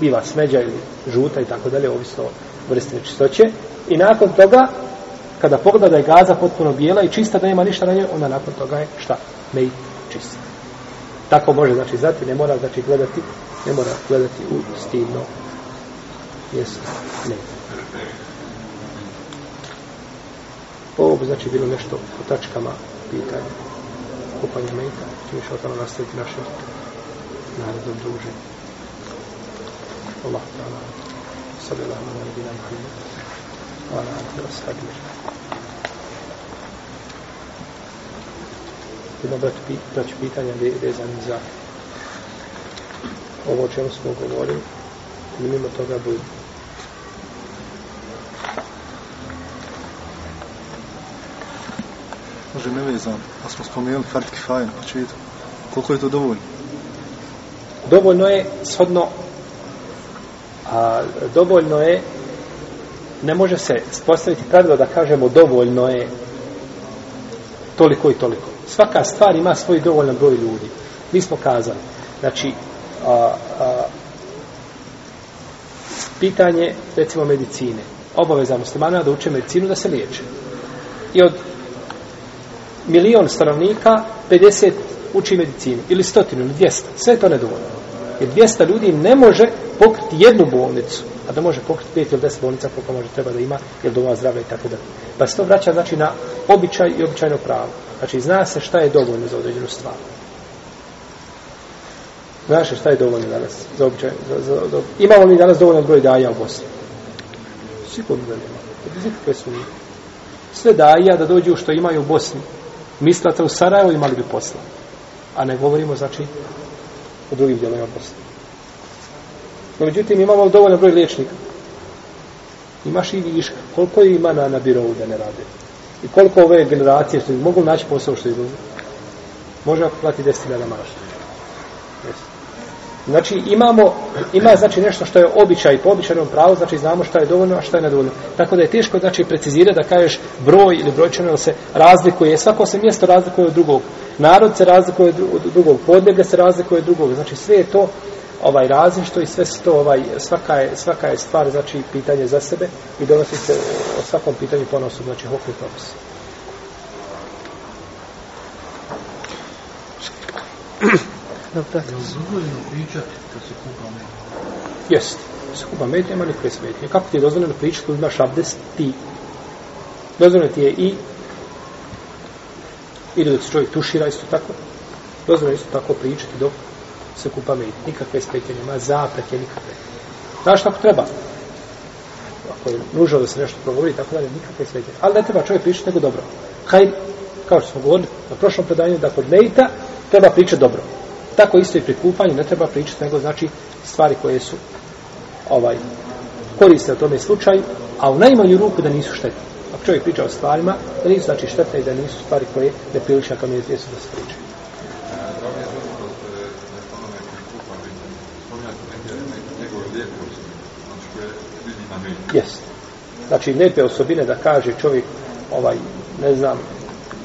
biva smeđa ili žuta i tako dalje, ovisno o vrsti nečistoće, i nakon toga, kada pogleda da je gaza potpuno bijela i čista, da nema ništa na njoj, onda nakon toga je šta? Mej čista. Tako može, znači, zati, ne mora, znači, gledati, ne mora gledati u stidno mjesto. Ne. Ovo bi, znači, bilo nešto o tačkama pitanja kupanja mejta. Čim što tamo nastaviti naše naredno druženje. Allah ta'ala. Sallallahu alaihi wa sallam. Wa ala alihi wa sallam. Jedno braću pitanja vezani za ovo o čemu smo govorili. Mimo toga budu. Može nevezan, a smo spomenuli Fard Kifaje na početku. Koliko je to dovoljno? Dovoljno je shodno a dovoljno je ne može se spostaviti pravilo da kažemo dovoljno je toliko i toliko. Svaka stvar ima svoj dovoljan broj ljudi. Mi smo kazali, znači, a, a, pitanje, recimo, medicine. Obaveza muslimana da uče medicinu da se liječe. I od milion stanovnika, 50 uči medicinu. Ili stotinu, ili dvijesta. Sve to nedovoljno. Jer 200 ljudi ne može pokriti jednu bolnicu, a da može pokriti pet ili deset bolnica koliko može treba da ima, jer doma zdravlja i tako da. Pa se to vraća znači na običaj i običajno pravo. Znači zna se šta je dovoljno za određenu stvar. Znaš šta je dovoljno danas za običaj? Za, za, za, imamo li danas dovoljno broj daja u Bosni? Sigurno da nema. Bez ikakve su Sve daja da dođu što imaju u Bosni. Mislate u Sarajevo imali bi posla. A ne govorimo, znači, u drugim dijelovima Bosne. No, međutim, imamo dovoljno broj liječnika. Imaš i viška. Koliko ima na, na birovu da ne rade? I koliko ove generacije što mogu naći posao što izlaze? Može ako plati 10.000 marašta. Znači imamo, ima znači nešto što je običaj po običajnom pravu, znači znamo šta je dovoljno, a šta je nedovoljno. Tako da je teško znači precizirati da kažeš broj ili brojčano ili se razlikuje, svako se mjesto razlikuje od drugog. Narod se razlikuje od drugog, podneblje se razlikuje od drugog. Znači sve je to ovaj različito i sve to ovaj svaka je svaka je stvar znači pitanje za sebe i donosi se o svakom pitanju ponosu znači hokej propis. <clears throat> Dobro. Je li dozvoljeno pričati kad se kupa med? Jest. Kad se kupa med, nema nikakve smetnje. Kako ti je dozvoljeno pričati kad imaš abdest, ti? Dozvoljeno ti je i ili da se čovjek tušira isto tako. Dozvoljeno isto tako pričati dok se kupa med. Nikakve smetnje nema, zapreke nikakve. Znaš kako treba? Ako je nužno da se nešto progovori, tako da je nikakve smetnje. Ali ne treba čovjek pričati nego dobro. Hajde, kao što smo govorili na prošlom predanju, da kod mejta treba pričati dobro. Tako isto i pri kupanju ne treba pričati, nego znači stvari koje su ovaj koriste u tome slučaju, a u najmanju ruku da nisu štetne. Ako čovjek priča o stvarima, da nisu znači štetne i da nisu stvari koje ne priliče na tome jesu da se priča. Jest. Znači, lijepe osobine da kaže čovjek, ovaj, ne znam,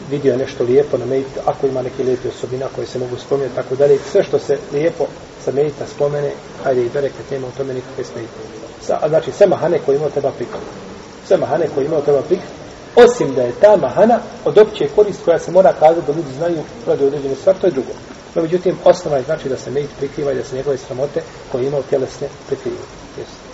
vidio je nešto lijepo na meditu, ako ima neke lijepe osobine koje se mogu spomenuti, tako dalje, sve što se lijepo sa medita spomene, hajde i bere kad nema u tome nikakve smeti. Sa, znači, sve mahane koje imao treba prikati. Sve mahane koje imao treba prikati. Osim da je ta mahana od opće korist koja se mora kazati da ljudi znaju radi određene stvari, to je drugo. No, međutim, osnova je znači da se medit prikriva i da se njegove sramote koje imao tjelesne prikrivaju. Jesu.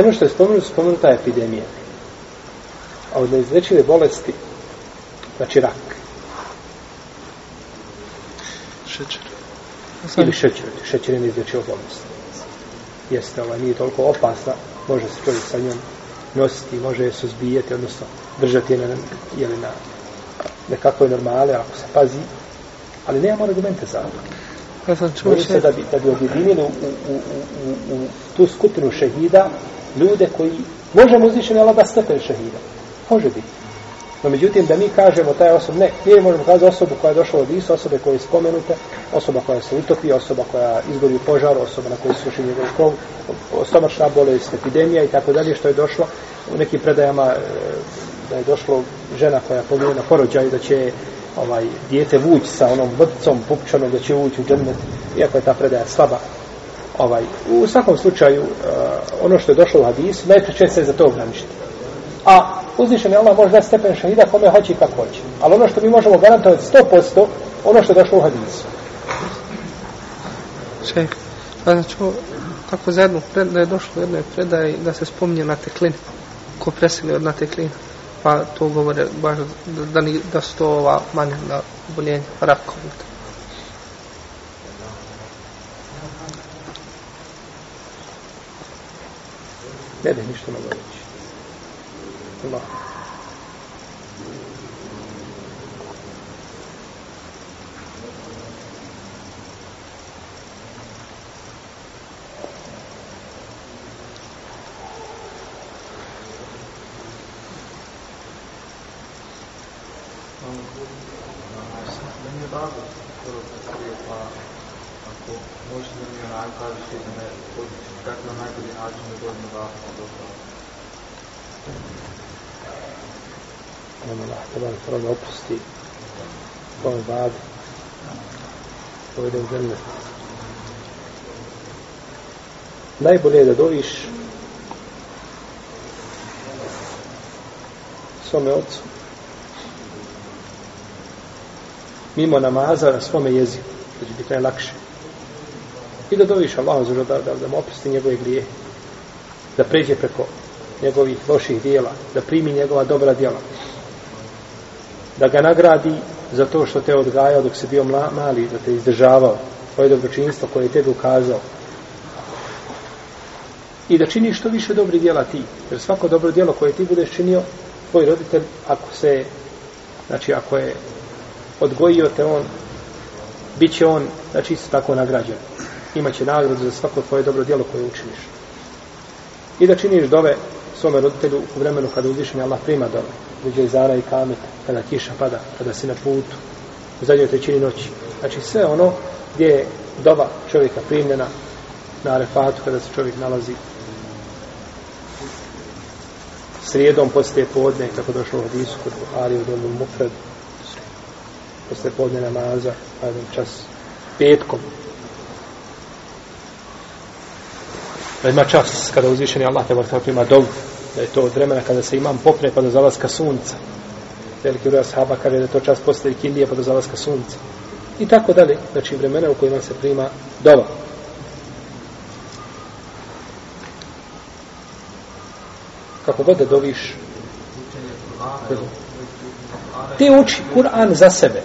Ono što je spomenuto, spomenuta je epidemija. A od neizlečive bolesti znači rak. Šećer. Ili šećer, šećer je neizlječiva bolest. Jeste, ovaj, nije toliko opasna, može se čovjek sa njom nositi, može je suzbijeti, odnosno držati je na, jeli na nekakvoj normale, ako se pazi, ali nemamo argumente za to. Ja sam čuo se da bi, da bi objedinili u, u, u, u, u tu skupinu šehida ljude koji možemo uzvišeni Allah da stepen šehida. Može biti. No međutim, da mi kažemo taj osob, ne, mi možemo kazati osobu koja je došla od Isu, osobe koje je spomenute, osoba koja se utopi, osoba koja izgori u požaru, osoba na kojoj suši njegov krov, stomačna bolest, epidemija i tako dalje, što je došlo u nekim predajama e, da je došlo žena koja pomije na porođaju, da će ovaj dijete vući sa onom vrtcom pupčanom, da će ući u džennet, iako je ta predaja slaba. Ovaj, u svakom slučaju, uh, ono što je došlo u hadisu, najpreće se za to ograničiti. A uzvišen je Allah može da stepen šahida kome hoće i kako hoće. Ali ono što mi možemo garantovati 100%, ono što je došlo u hadisu. Šejh, pa znači, sam čuo tako za jednu pred, da je došlo u predaje da se spominje na teklin Ko preseli od na teklina. Pa to govore baš da, da, ni, da su to ova manja na oboljenje rakom. Ne bih ništa mogao reći. Allah. Meni je bago skoro predstavio, pa ako možete da mi onaj kažete da me podići, kako na najbolji način da dođem da do toga. Nama sallam opusti svoj bad, povede u džennet. Najbolje je da doviš svome ocu mimo namaza na svome jeziku, da će biti najlakše. I da doviš Allah za da, da, da mu opusti njegove grije, da pređe preko njegovih loših dijela, da primi njegova dobra dijela, da ga nagradi za to što te odgajao dok si bio mla, mali, da te izdržavao, tvoje dobročinstvo koje je tebi ukazao. I da činiš što više dobri djela ti, jer svako dobro djelo koje ti budeš činio, tvoj roditelj, ako se, znači ako je odgojio te on, bit će on, znači isto tako nagrađen. Imaće nagradu za svako tvoje dobro djelo koje učiniš. I da činiš dove svome roditelju u vremenu kada uzvišenje Allah prima dove. Uđe zara i kamet, kada kiša pada, kada si na putu, u zadnjoj trećini noći. Znači sve ono gdje je doba čovjeka primljena na arefatu kada se čovjek nalazi srijedom poslije podne, kako došlo u hadisu kod Buhari u domu Mufred, poslije podne namaza, pa jedan čas petkom. Da ima čas kada uzvišeni Allah te vrta prima dovu, da je to od vremena kada se imam popne pa do zalaska sunca. Veliki broj ashaba kaže da je to čas posle kindije pa do zalaska sunca. I tako dalje, znači vremena u kojima se prima dova. Kako god da doviš, ti uči Kur'an za sebe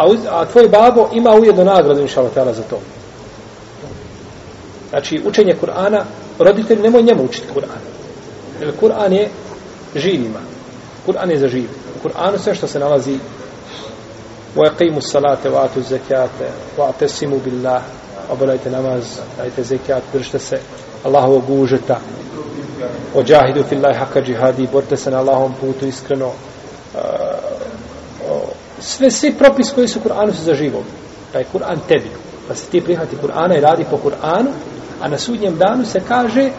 a, uz, a tvoj babo ima ujedno nagradu inša Allah za to. Znači, učenje Kur'ana, roditelj nemoj njemu učiti Kur'an. Jer Kur'an je živima. Kur'an je za živ. U Kur'anu sve što se nalazi وَيَقِيمُ الصَّلَاةَ وَآتُ الزَّكَاةَ وَاعْتَسِمُوا بِاللَّهِ Obavljajte namaz, dajte zekat, držite se Allahovog užeta. Ođahidu fillahi haka džihadi, borite se na Allahovom putu iskreno. Uh, sve, svi propis koji su u Kur'anu su za živog. Taj Kur'an tebi. Pa se ti prihvati Kur'ana i radi po Kur'anu, a na sudnjem danu se kaže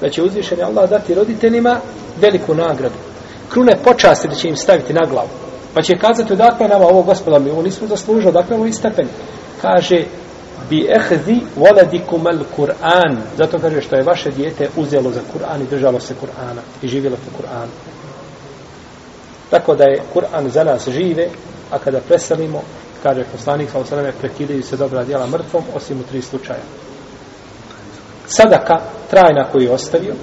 da će uzvišeni Allah dati roditeljima veliku nagradu. Krune počasti da će im staviti na glavu. Pa će kazati odakle nama ovo gospoda, mi ovo nismo zaslužili, odakle ovo istepeni. Kaže, bi ehzi voladikum al Kur'an. Zato kaže što je vaše dijete uzelo za Kur'an i držalo se Kur'ana i živjelo po Kur'anu. Tako da je Kur'an za nas žive, a kada preselimo, kaže poslanik sa osaleme, prekidaju se dobra djela mrtvom, osim u tri slučaja. Sadaka, trajna koju je ostavio,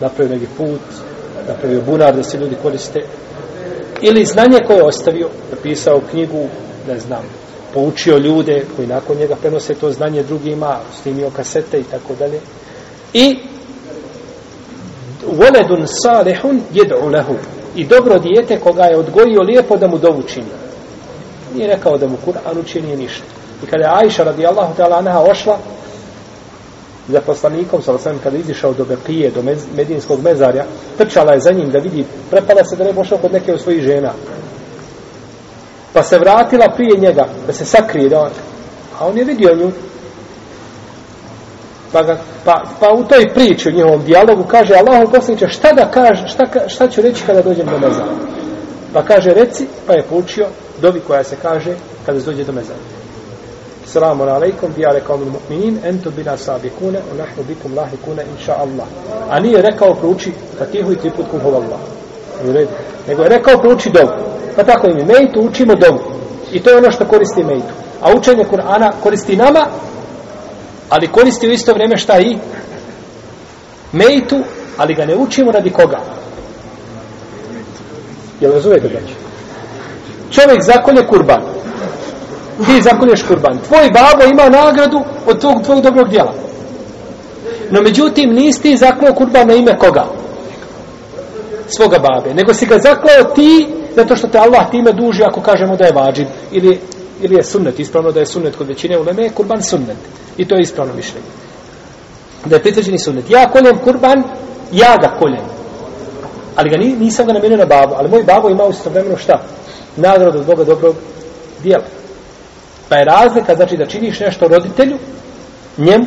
napravio neki put, napravio bunar da se ljudi koriste, Ili znanje koje je ostavio, napisao knjigu, ne znam, poučio ljude koji nakon njega prenose to znanje drugima, snimio kasete i tako dalje. I voledun salihun jed'u lehu. I dobro dijete koga je odgojio lijepo da mu dovu čini. Nije rekao da mu Kur'an učinije ništa. I kada je Ajša radijallahu ta'ala anaha ošla za poslanikom, sa osam, kada je izišao do Bekije, do mez, medinskog mezarja, trčala je za njim da vidi, prepala se da ne pošao kod neke od svojih žena. Pa se vratila prije njega, da se sakrije, da on, a on je vidio nju. Pa, ga, pa, pa u toj priči, u njihovom dijalogu, kaže, Allahom poslaniče, šta da kaže, šta, šta ću reći kada dođem do mezara? Pa kaže, reci, pa je poučio dovi koja se kaže kada se dođe do mezara. Salamun alaikum, bi ale kao mu'minin, ento bina sabikune, u nahnu bikum lahikune, inša Allah. A nije rekao prouči fatihu pa i triput kum Allah. U redu. Nego je rekao prouči dovu. Pa tako im mejtu učimo dovu. I to je ono što koristi mejtu. A učenje Kur'ana koristi nama, ali koristi u isto vrijeme šta i mejtu, ali ga ne učimo radi koga. Jel razumijete braći? Čovjek zakolje kurban. Ti zakolješ kurban. Tvoj babo ima nagradu od tvog, tvog dobrog djela. No međutim, nisi ti zaklao kurban na ime koga? Svoga babe. Nego si ga zaklao ti, zato što te Allah time duži ako kažemo da je vađib. Ili, ili je sunnet. Ispravno da je sunnet kod većine uleme je kurban sunnet. I to je ispravno mišljenje. Da je pritvrđeni sunnet. Ja koljem kurban, ja ga koljem. Ali ga nisam ga namijenio na babu. Ali moj babo ima u istovremeno šta? Nagradu od Boga dobrog dijela. Pa je razlika, znači da činiš nešto roditelju, njemu,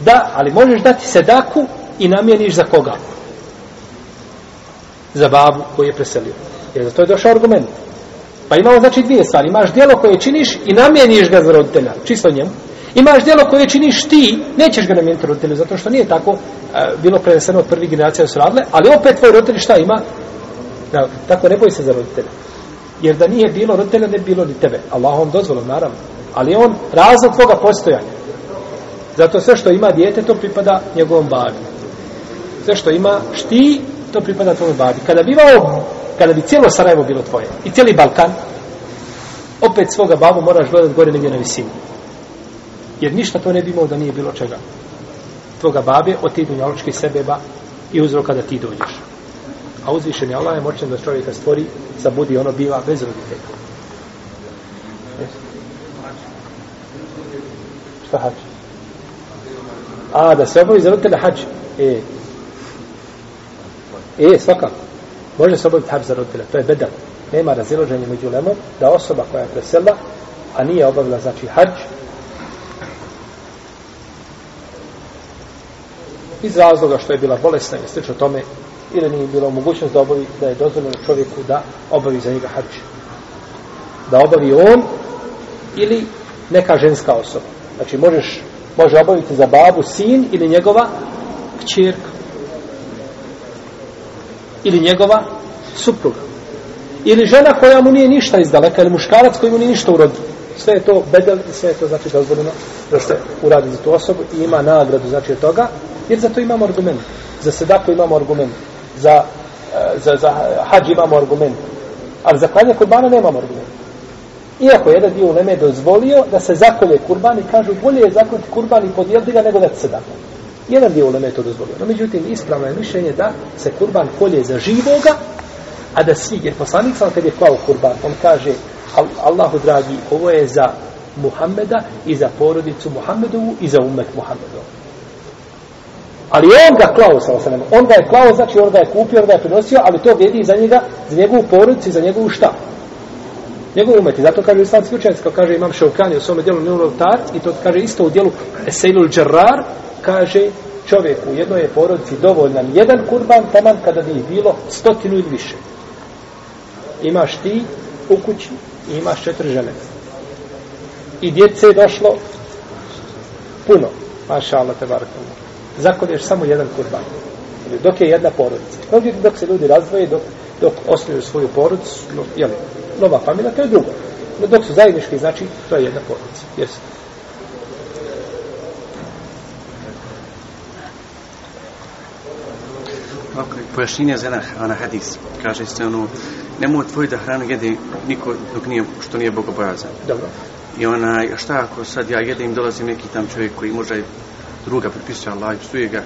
da, ali možeš dati sedaku i namijeniš za koga? Za babu koji je preselio. Jer za to je došao argument. Pa imamo znači dvije stvari. Imaš dijelo koje činiš i namijeniš ga za roditelja. Čisto njemu. Imaš dijelo koje činiš ti, nećeš ga namijeniti roditelju, zato što nije tako e, bilo preneseno od prvih generacija da su radile, ali opet tvoj roditelj šta ima? Da, tako ne boj se za roditelja. Jer da nije bilo roditelja, ne bilo ni tebe. Allahom dozvolom, naravno. Ali on razlog tvoga postojanja. Zato sve što ima dijete, to pripada njegovom babi. Sve što ima šti, to pripada tvojom babi. Kada bi imao, kada bi cijelo Sarajevo bilo tvoje, i cijeli Balkan, opet svoga babu moraš gledati gore negdje na visini. Jer ništa to ne bi imao da nije bilo čega. Tvoga babe od tih dunjaločkih sebeba i uzroka da ti dođeš. A uzvišen je Allah je moćan da čovjeka stvori, zabudi ono biva bez roditelja. Šta hač? A, da se obavi za roditelja hač. E. E, svakako. Može se obaviti hač za roditelja. To je bedel. Nema raziloženja među lemom da osoba koja je presela, a nije obavila, znači, hač, iz razloga što je bila bolesna i slično tome, ili nije bilo mogućnost da obavi, da je dozvoljeno čovjeku da obavi za njega hađ. Da obavi on ili neka ženska osoba. Znači, možeš, može obaviti za babu sin ili njegova kćerka. Ili njegova supruga. Ili žena koja mu nije ništa izdaleka, ili muškarac koji mu nije ništa urodio. Sve je to bedel i sve je to znači dozvoljeno da se uradi za tu osobu i ima nagradu znači od toga, jer za to imamo argument. Za sedako imamo argument za, eh, za, za hađ imamo argument. Ali za klanje kurbana nemamo argument. Iako jedan dio uleme dozvolio da se zakolje kurban i kažu bolje je zakoljeti kurban i podijeliti ga nego da se da. Jedan dio uleme to dozvolio. No međutim, ispravno je mišljenje da se kurban kolje za živoga, a da svi, jer poslanik sam kad je klao kurban, on kaže Allahu dragi, ovo je za Muhammeda i za porodicu Muhammedovu i za umet Muhammedovu. Ali on ga klao sa. On ga je klao, znači on ga je kupio, on ga je prinosio, ali to vjedi za njega, za njegovu porodicu i za njegovu šta? Njegov umet. I zato kaže islamski učenjac, kao kaže imam Šaukani u svome dijelu Nulov i to kaže isto u dijelu Eseilul Džerrar, kaže čovjeku u jednoj je porodici dovoljan jedan kurban, taman kada bi bilo stotinu ili više. Imaš ti u kući i imaš četiri žene. I djece je došlo puno. Maša Allah te barakallahu zakolješ samo jedan kurban. Dok je jedna porodica. Međutim, dok se ljudi razdvoje, dok, dok osnuju svoju porodicu, no, jel, nova familija, to je drugo. No, dok su zajednički, znači, to je jedna porodica. Jesi. Ok, pojašnjenje za jedan, ona hadis. Kaže se ono, nemoj tvoj da hranu jede niko dok nije, što nije bogobojazan. Dobro. I onaj, a šta ako sad ja jedem, dolazim neki tam čovjek koji možda druga pripisuje Allah i psuje ga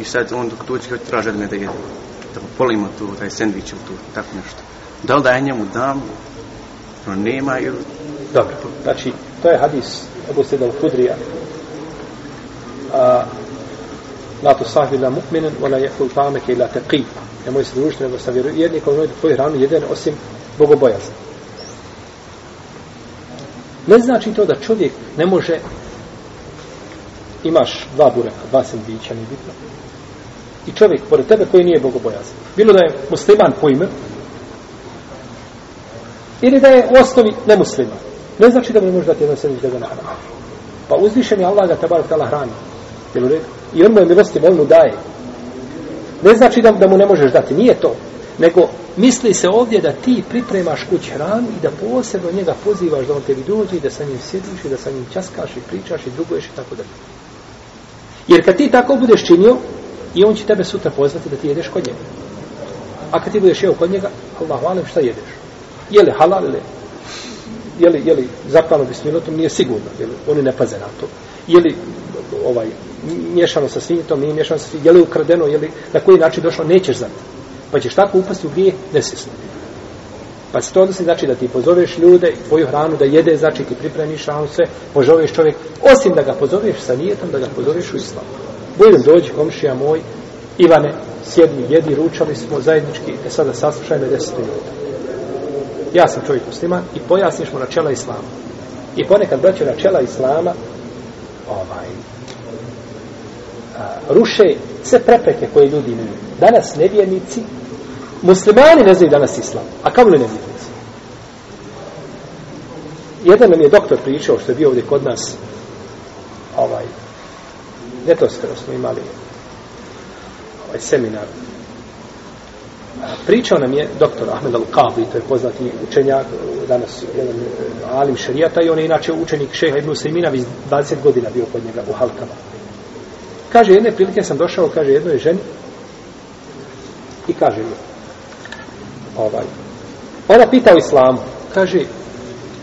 i sad on dok dođe kao traži od mene da jedem. Da polimo tu, taj sendvič ili tu, tako nešto. Da li da ja njemu dam, no nema ili... Dobro. Znači, to je hadis Ebu Sedal Kudrija. A, la tu sahvi la mu'minin, wala jehul tameke ila teqi. Nemoj se družiti nego sa vjerovjernikom, nemoj da tvoju hranu jedan osim bogobojazan. Ne znači to da čovjek ne može imaš dva bureka, dva sandvića, nije bitno. I čovjek pored tebe koji nije bogobojazan. Bilo da je musliman po ime, ili da je u osnovi nemusliman. Ne znači da mu ne može dati jedan sandvić da ga nahrani. Pa uzvišen je Allah ga tabar tala hrani. Jel u redu? I on mu je milosti on mu daje. Ne znači da, da mu ne možeš dati, nije to. Nego misli se ovdje da ti pripremaš kuć hranu i da posebno njega pozivaš da on tebi dođe i da sa njim sjediš i da sa njim časkaš i pričaš i druguješ i tako dalje. Jer kad ti tako budeš činio, i on će tebe sutra pozvati da ti jedeš kod njega. A kad ti budeš jeo kod njega, Allah hvalim šta jedeš? Je li halal ili je li, je li zapravo bismilotom nije sigurno, je li, oni ne paze na to. Je li ovaj, miješano sa svinjetom, nije miješano sa svinjetom, je li ukradeno, je li na koji način došlo, nećeš znati. Pa ćeš tako upasti u grije nesvjesno. Pa se to odnosi znači da ti pozoveš ljude i tvoju hranu da jede, znači ti pripremiš hranu sve, pozoveš čovjek, osim da ga pozoveš sa nijetom, da ga pozoveš u islam. Budem dođi, komšija moj, Ivane, sjedni, jedi, ručali smo zajednički, e sada saslušaj me deset minuta. Ja sam čovjek musliman i pojasniš mu načela islama. I ponekad braću načela islama ovaj, a, ruše sve prepreke koje ljudi imaju. Danas nevjernici, muslimani ne znaju danas islam, a kamo li nevjernici? Jedan nam je doktor pričao što je bio ovdje kod nas ovaj, ljetoskoro smo imali ovaj seminar pričao nam je doktor Ahmed Al-Qadi, to je poznati učenjak, danas jedan eh, alim šarijata i on je inače učenik šeha Ibn Sejmina, 20 godina bio kod njega u Halkama. Kaže, jedne prilike sam došao, kaže, jednoj ženi i kaže mi, ovaj, ona pita o islamu, kaže,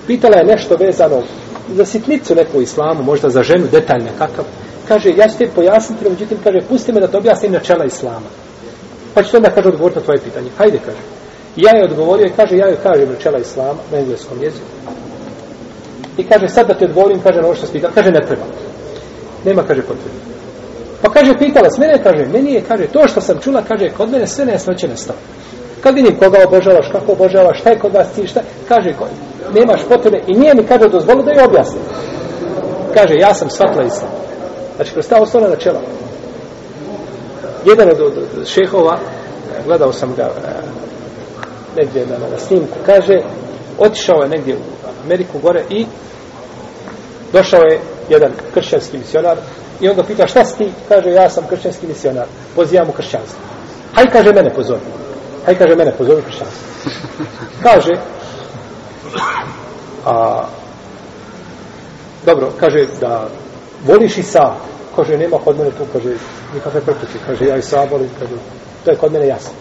pitala je nešto vezano za sitnicu neku u islamu, možda za ženu, detaljne kakav, kaže, ja ću te pojasniti, međutim, kaže, pusti me da te objasnim načela islama. Pa ću onda, kaže, odgovoriti na tvoje pitanje. Hajde, kaže. Ja je odgovorio i kaže, ja joj kažem načela islama na engleskom jeziku. I kaže, sad da te odgovorim, kaže, na ovo što se pitala. Kaže, ne treba. Nema, kaže, potrebe. Pa kaže, pitala s mene, kaže, meni je, kaže, to što sam čula, kaže, kod mene sve nesnoće nestalo. Kad vidim koga obožavaš, kako obožavaš, šta je kod vas ti, šta, kaže, nemaš potrebe i nije mi, kaže, dozvolu da je objasnim. Kaže, ja sam shvatila islam. Znači, kroz ta osnovna načela. Jedan od, od, od šehova, gledao sam ga e, negdje na, na snimku, kaže, otišao je negdje u Ameriku gore i došao je jedan kršćanski misionar i on ga pita šta si ti? Kaže, ja sam kršćanski misionar, pozivam u kršćanstvo. Haj, kaže, mene pozori. Hajde kaže, mene pozori u pa kršćanstvo. Kaže, a, dobro, kaže da voliš i sa, kaže, nema kod mene tu, kaže, nikakve prepuće, kaže, ja i sa volim, kaže, to je kod mene jasno.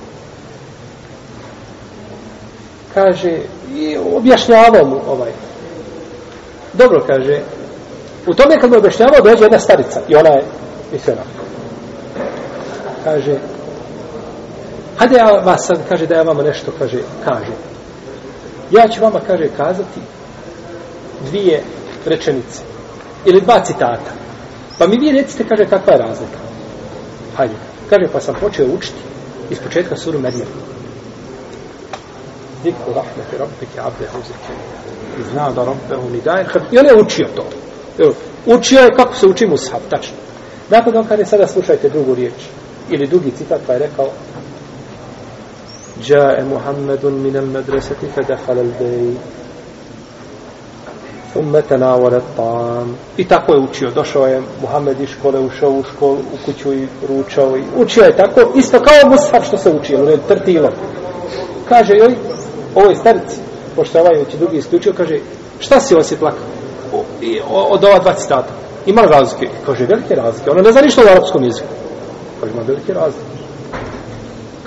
Kaže, i objašnjavao mu ovaj. Dobro, kaže, u tome kad mu objašnjavao, dođe jedna starica i ona je mislena. Kaže, hajde ja vas sad, kaže, da ja vama nešto, kaže, kaže. Ja ću vama, kaže, kazati dvije rečenice ili dva citata. Pa mi vi recite, kaže, kakva je razlika. Hajde. Kaže, pa sam počeo učiti iz početka suru Merjem. Zikru rahmeti rabbike abde huzike. I zna da rabbehu ni daje. I on je učio to. Učio je kako se uči mushaf, tačno. Nakon on kaže, sada slušajte drugu riječ. Ili drugi citat pa je rekao جاء محمد من المدرسة فدخل البيت ثم تناول الطعام i tako je učio došao je Muhammed iz škole ušao u školu u kuću i ručao i učio je tako isto kao mushaf što se učio ne trtilo kaže joj ovoj starici pošto ovaj već drugi isključio kaže šta si osi plakao od ova dva citata ima razlike kaže velike razlike ona ne zna ništa o arapskom jeziku kaže ima velike razlike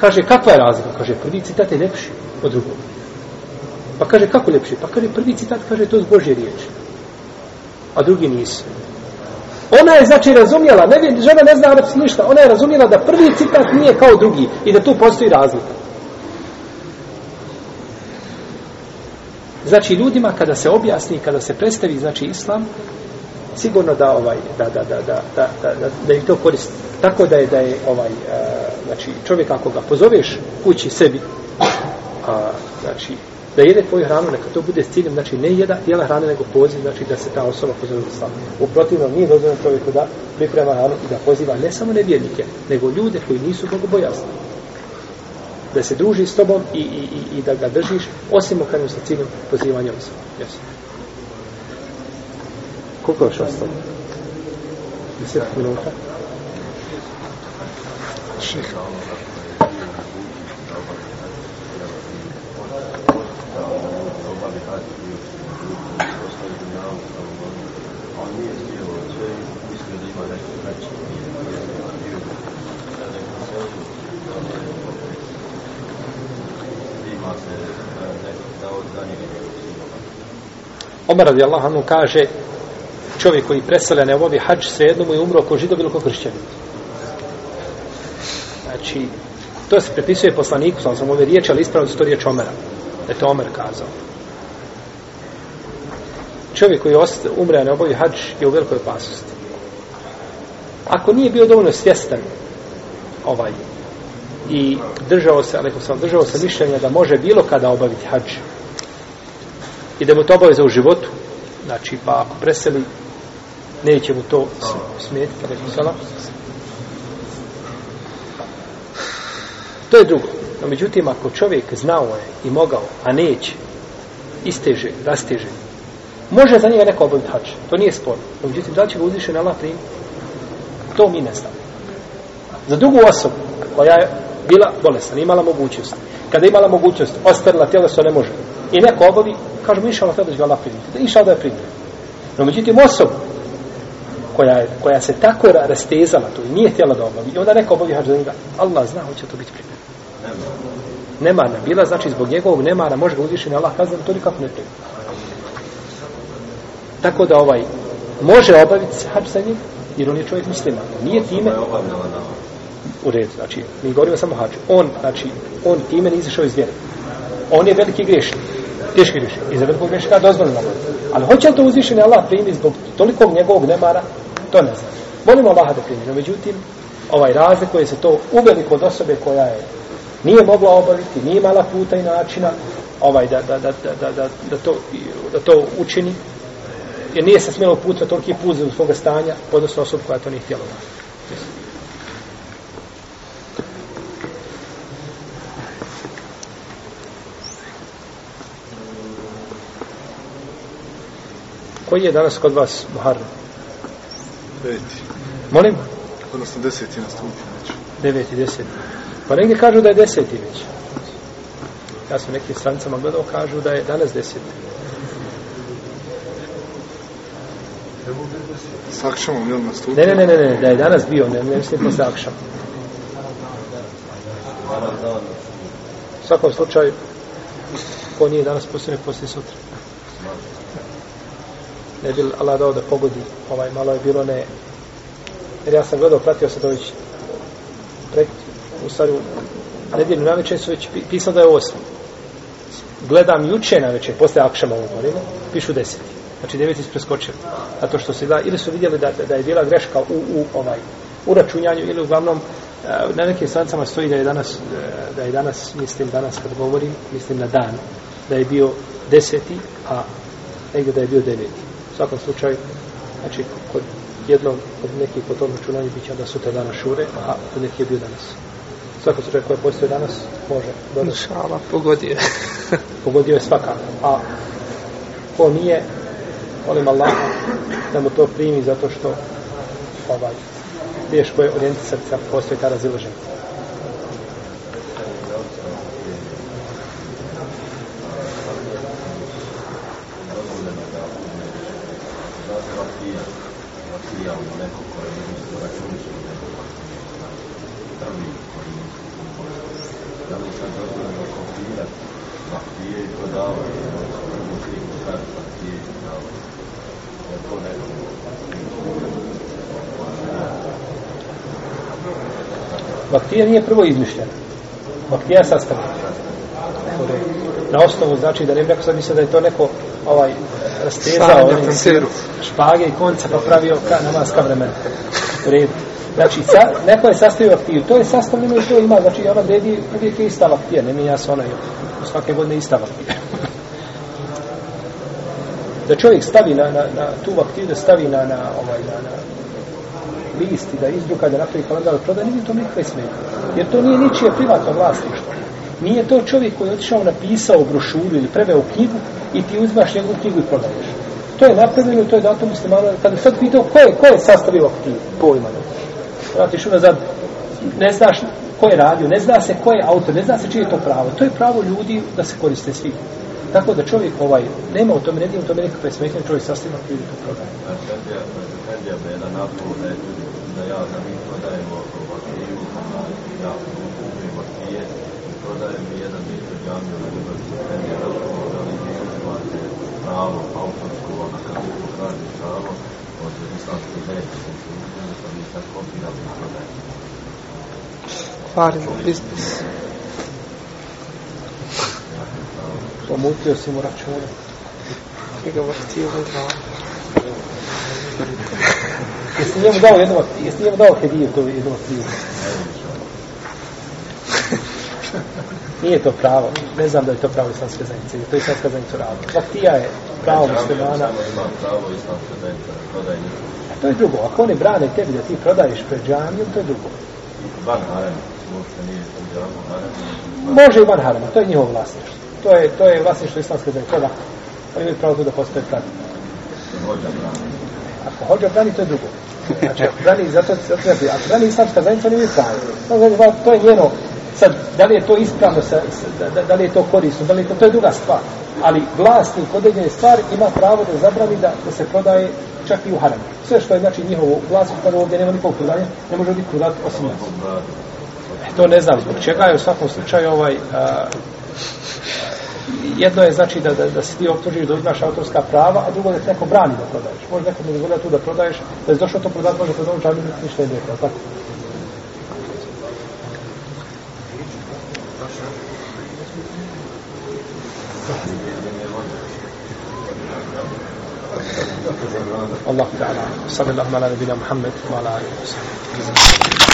kaže kakva je razlika kaže prvi citat je lepši od drugog Pa kaže, kako ljepši? Pa kaže, prvi citat kaže, to je Božje riječi. A drugi nisu. Ona je znači razumjela, ne, žena ne zna arapski ništa, ona je razumjela da prvi citat nije kao drugi i da tu postoji razlika. Znači ljudima kada se objasni, kada se predstavi znači islam, sigurno da ovaj da da da da da da, da, da im to koristi. Tako da je da je ovaj a, znači čovjek ako ga pozoveš kući sebi a znači da jede tvoju hranu, neka to bude s ciljem, znači ne jeda, jela hrane, nego poziv, znači da se ta osoba pozove u islam. U protivnom nije dozvoljeno čovjeku da priprema hranu i da poziva ne samo nevjernike, nego ljude koji nisu bogobojasni. Da se druži s tobom i, i, i, i da ga držiš, osim okrenom sa ciljem pozivanja osoba. islam. Koliko je još ostalo? 10 minuta. Šeha. Omer radijallahu anhu kaže čovjek koji presele ne obavi hađ svejedno mu je umro ko židov ili ko kršćanin. Znači, to se prepisuje poslaniku, sam sam ove riječi, ali ispravno su to riječ Omera. Da je to Omer kazao. Čovjek koji umre, a ne obavi hađ, je u velikoj opasnosti. Ako nije bio dovoljno svjestan ovaj i držao se, ali sam držao se mišljenja da može bilo kada obaviti hađ i da mu to obaveza u životu, znači pa ako preseli neće mu to smetiti, rekao pa sala. To je drugo. No, međutim, ako čovjek znao je i mogao, a neće, isteže, rasteže, može za njega neko obaviti hač. To nije sporno. No, međutim, da će ga uzvišen na Allah prim, to mi ne znamo. Za drugu osobu, koja je bila bolesna, imala mogućnost, kada je imala mogućnost, ostavila tijelo, ne može. I neko obavi, kažemo, inša Allah, da će ga Allah primiti. Inša Allah da je primiti. No, međutim, osobu koja, je, koja se tako rastezala to i nije htjela da obavi, i onda neko obavi hađ za njega, Allah zna, hoće to biti primjer. Nemarna bila, znači zbog njegovog nemara može ga uzvišeni Allah kazati, to nikako ne primjer. Tako da ovaj, može obaviti hađ za njega, jer on je čovjek muslima. Nije time u redu, znači, mi govorimo samo hađu. On, znači, on time ne izašao iz vjere. On je veliki grešnik teški grešak. I za velikog greška dozvoljeno. Ali hoće li to uzvišeni Allah primi zbog tolikog njegovog nemara? To ne znam. Molimo Allaha da primi. No, međutim, ovaj razlikuje se to uveliko od osobe koja je nije mogla obaviti, nije imala puta i načina ovaj da, da, da, da, da, da, to, da to učini jer nije se smjelo puta toliki put za svoga stanja odnosno osoba koja to nije htjela. Koji je danas kod vas Muharrem? Deveti. Molim? Odnosno deseti na stupnju već. Deveti, deseti. Pa negdje kažu da je deseti već. Ja sam nekim strancama gledao, kažu da je danas deseti. S akšamom, jel na stupnju? Ne, ne, ne, ne, ne, da je danas bio, ne, ne mislim posle akšama. U svakom slučaju, ko nije danas poslije, poslije sutra ne bi Allah dao da pogodi ovaj malo je bilo ne jer ja sam gledao, pratio se to već prek, u stvari nedjelju na večer su već pisao da je osmi. gledam juče na večer posle akšama ovo govorimo, pišu deseti znači deveti su preskočili. zato što se da, ili su vidjeli da, da je bila greška u, u ovaj u računjanju ili uglavnom eh, na nekim strancama stoji da je danas eh, da je danas, mislim danas kad govorim mislim na dan, da je bio deseti, a negdje da je bio deveti U svakom slučaju, znači, kod jednog, kod nekih po tom računanju bit će onda sutra dana šure, a kod nekih je bio danas. U svakom slučaju, koje postoje danas, može. Dobro. Šala, pogodio <laughs> pogodio je svaka. A ko nije, molim Allah, da mu to primi zato što ovaj, teško je orijenti srca, postoje ta razilaženja. Vaktija nije prvo izmišljena. Vaktija je sastavljena. Na osnovu znači da ne bi neko sad mislio da je to neko ovaj rastezao onim špage i konca pa pravio ka, namaska vremena. U redu. Znači, sa, neko je sastavio vaktiju. To je sastavljeno i to ima. Znači, ona vredi uvijek je ista vaktija. Ne mijenja se ona. Svake godine ista vaktija. <laughs> da čovjek stavi na, na, na tu vaktiju, da stavi na, na, ovaj, na, na list i da izdruka, da napravi kalendar, proda, nije to nikakve smetje. Jer to nije ničije privatno vlasništvo. Nije to čovjek koji je otišao napisao brošuru ili preveo knjigu i ti uzmaš njegovu knjigu i prodaješ. To je napravljeno, to je dato muslimano. Kada sad pitao ko je, ko je sastavio knjigu, pojma ne. Vratiš unazad, ne znaš ko je radio, ne zna se ko je autor, ne zna se čije je to pravo. To je pravo ljudi da se koriste svi. Tako da čovjek ovaj, nema u tome, ne u tome nekakve smetnje, čovjek sastavlja knjigu i to prodaje. Efendija me jedan napol da, da ja da mi prodajemo vakiju, ja kupim vakije i prodajem mi jedan metar džamiju na ljubav Efendija napol da li vi imate pravo autorsko, ona kako to kaže pravo od islamske vete, da sam mi sad kopirali i prodajem. Kvarim biznis. Pomutio si mu računa. I ga vrtio u glavu. Jesi njemu dao jednu vaktiju? Jesi njemu dao hediju to jednu vaktiju? Nije to pravo. Ne znam da je to pravo islamske zajednice. To je islamska zajednica radi. Vaktija je pravo muslimana. Pravo islamske zajednice. A to je drugo. Ako oni brane tebi da ti prodaješ pred džamijom, to je drugo. Van harem, uopšte nije u džamu harem. Može i van harema. To je njihovo vlasništvo. To je, to je vlasništvo islamske zajednice. Da. Oni imaju pravo tu da postoje pravi. Ako hođa brani, to je drugo. Znači, ako brani, zato se otrebi. Ako brani islamska zajednica, oni imaju pravo. Znači, to je njeno, sad, da li je to ispravno, sa, sa, da, da, li je to korisno, da li je to, to je druga stvar. Ali vlasnik određene stvari ima pravo da zabrani da, da se prodaje čak i u haram. Sve što je, znači, njihovo vlasnik, kada ovdje nema nikog prodanja, ne može biti prodati osim nas. E, to ne znam zbog čega je u svakom slučaju ovaj, a, jedno je znači da, da, da se ti optužiš da uzmaš autorska prava, a drugo da te neko brani da prodaješ. Može neko ne dozvolja tu da prodaješ, da je došao to prodati, može prodati džami, ništa je rekao, tako? الله تعالى صلى الله على نبينا محمد وعلى اله وصحبه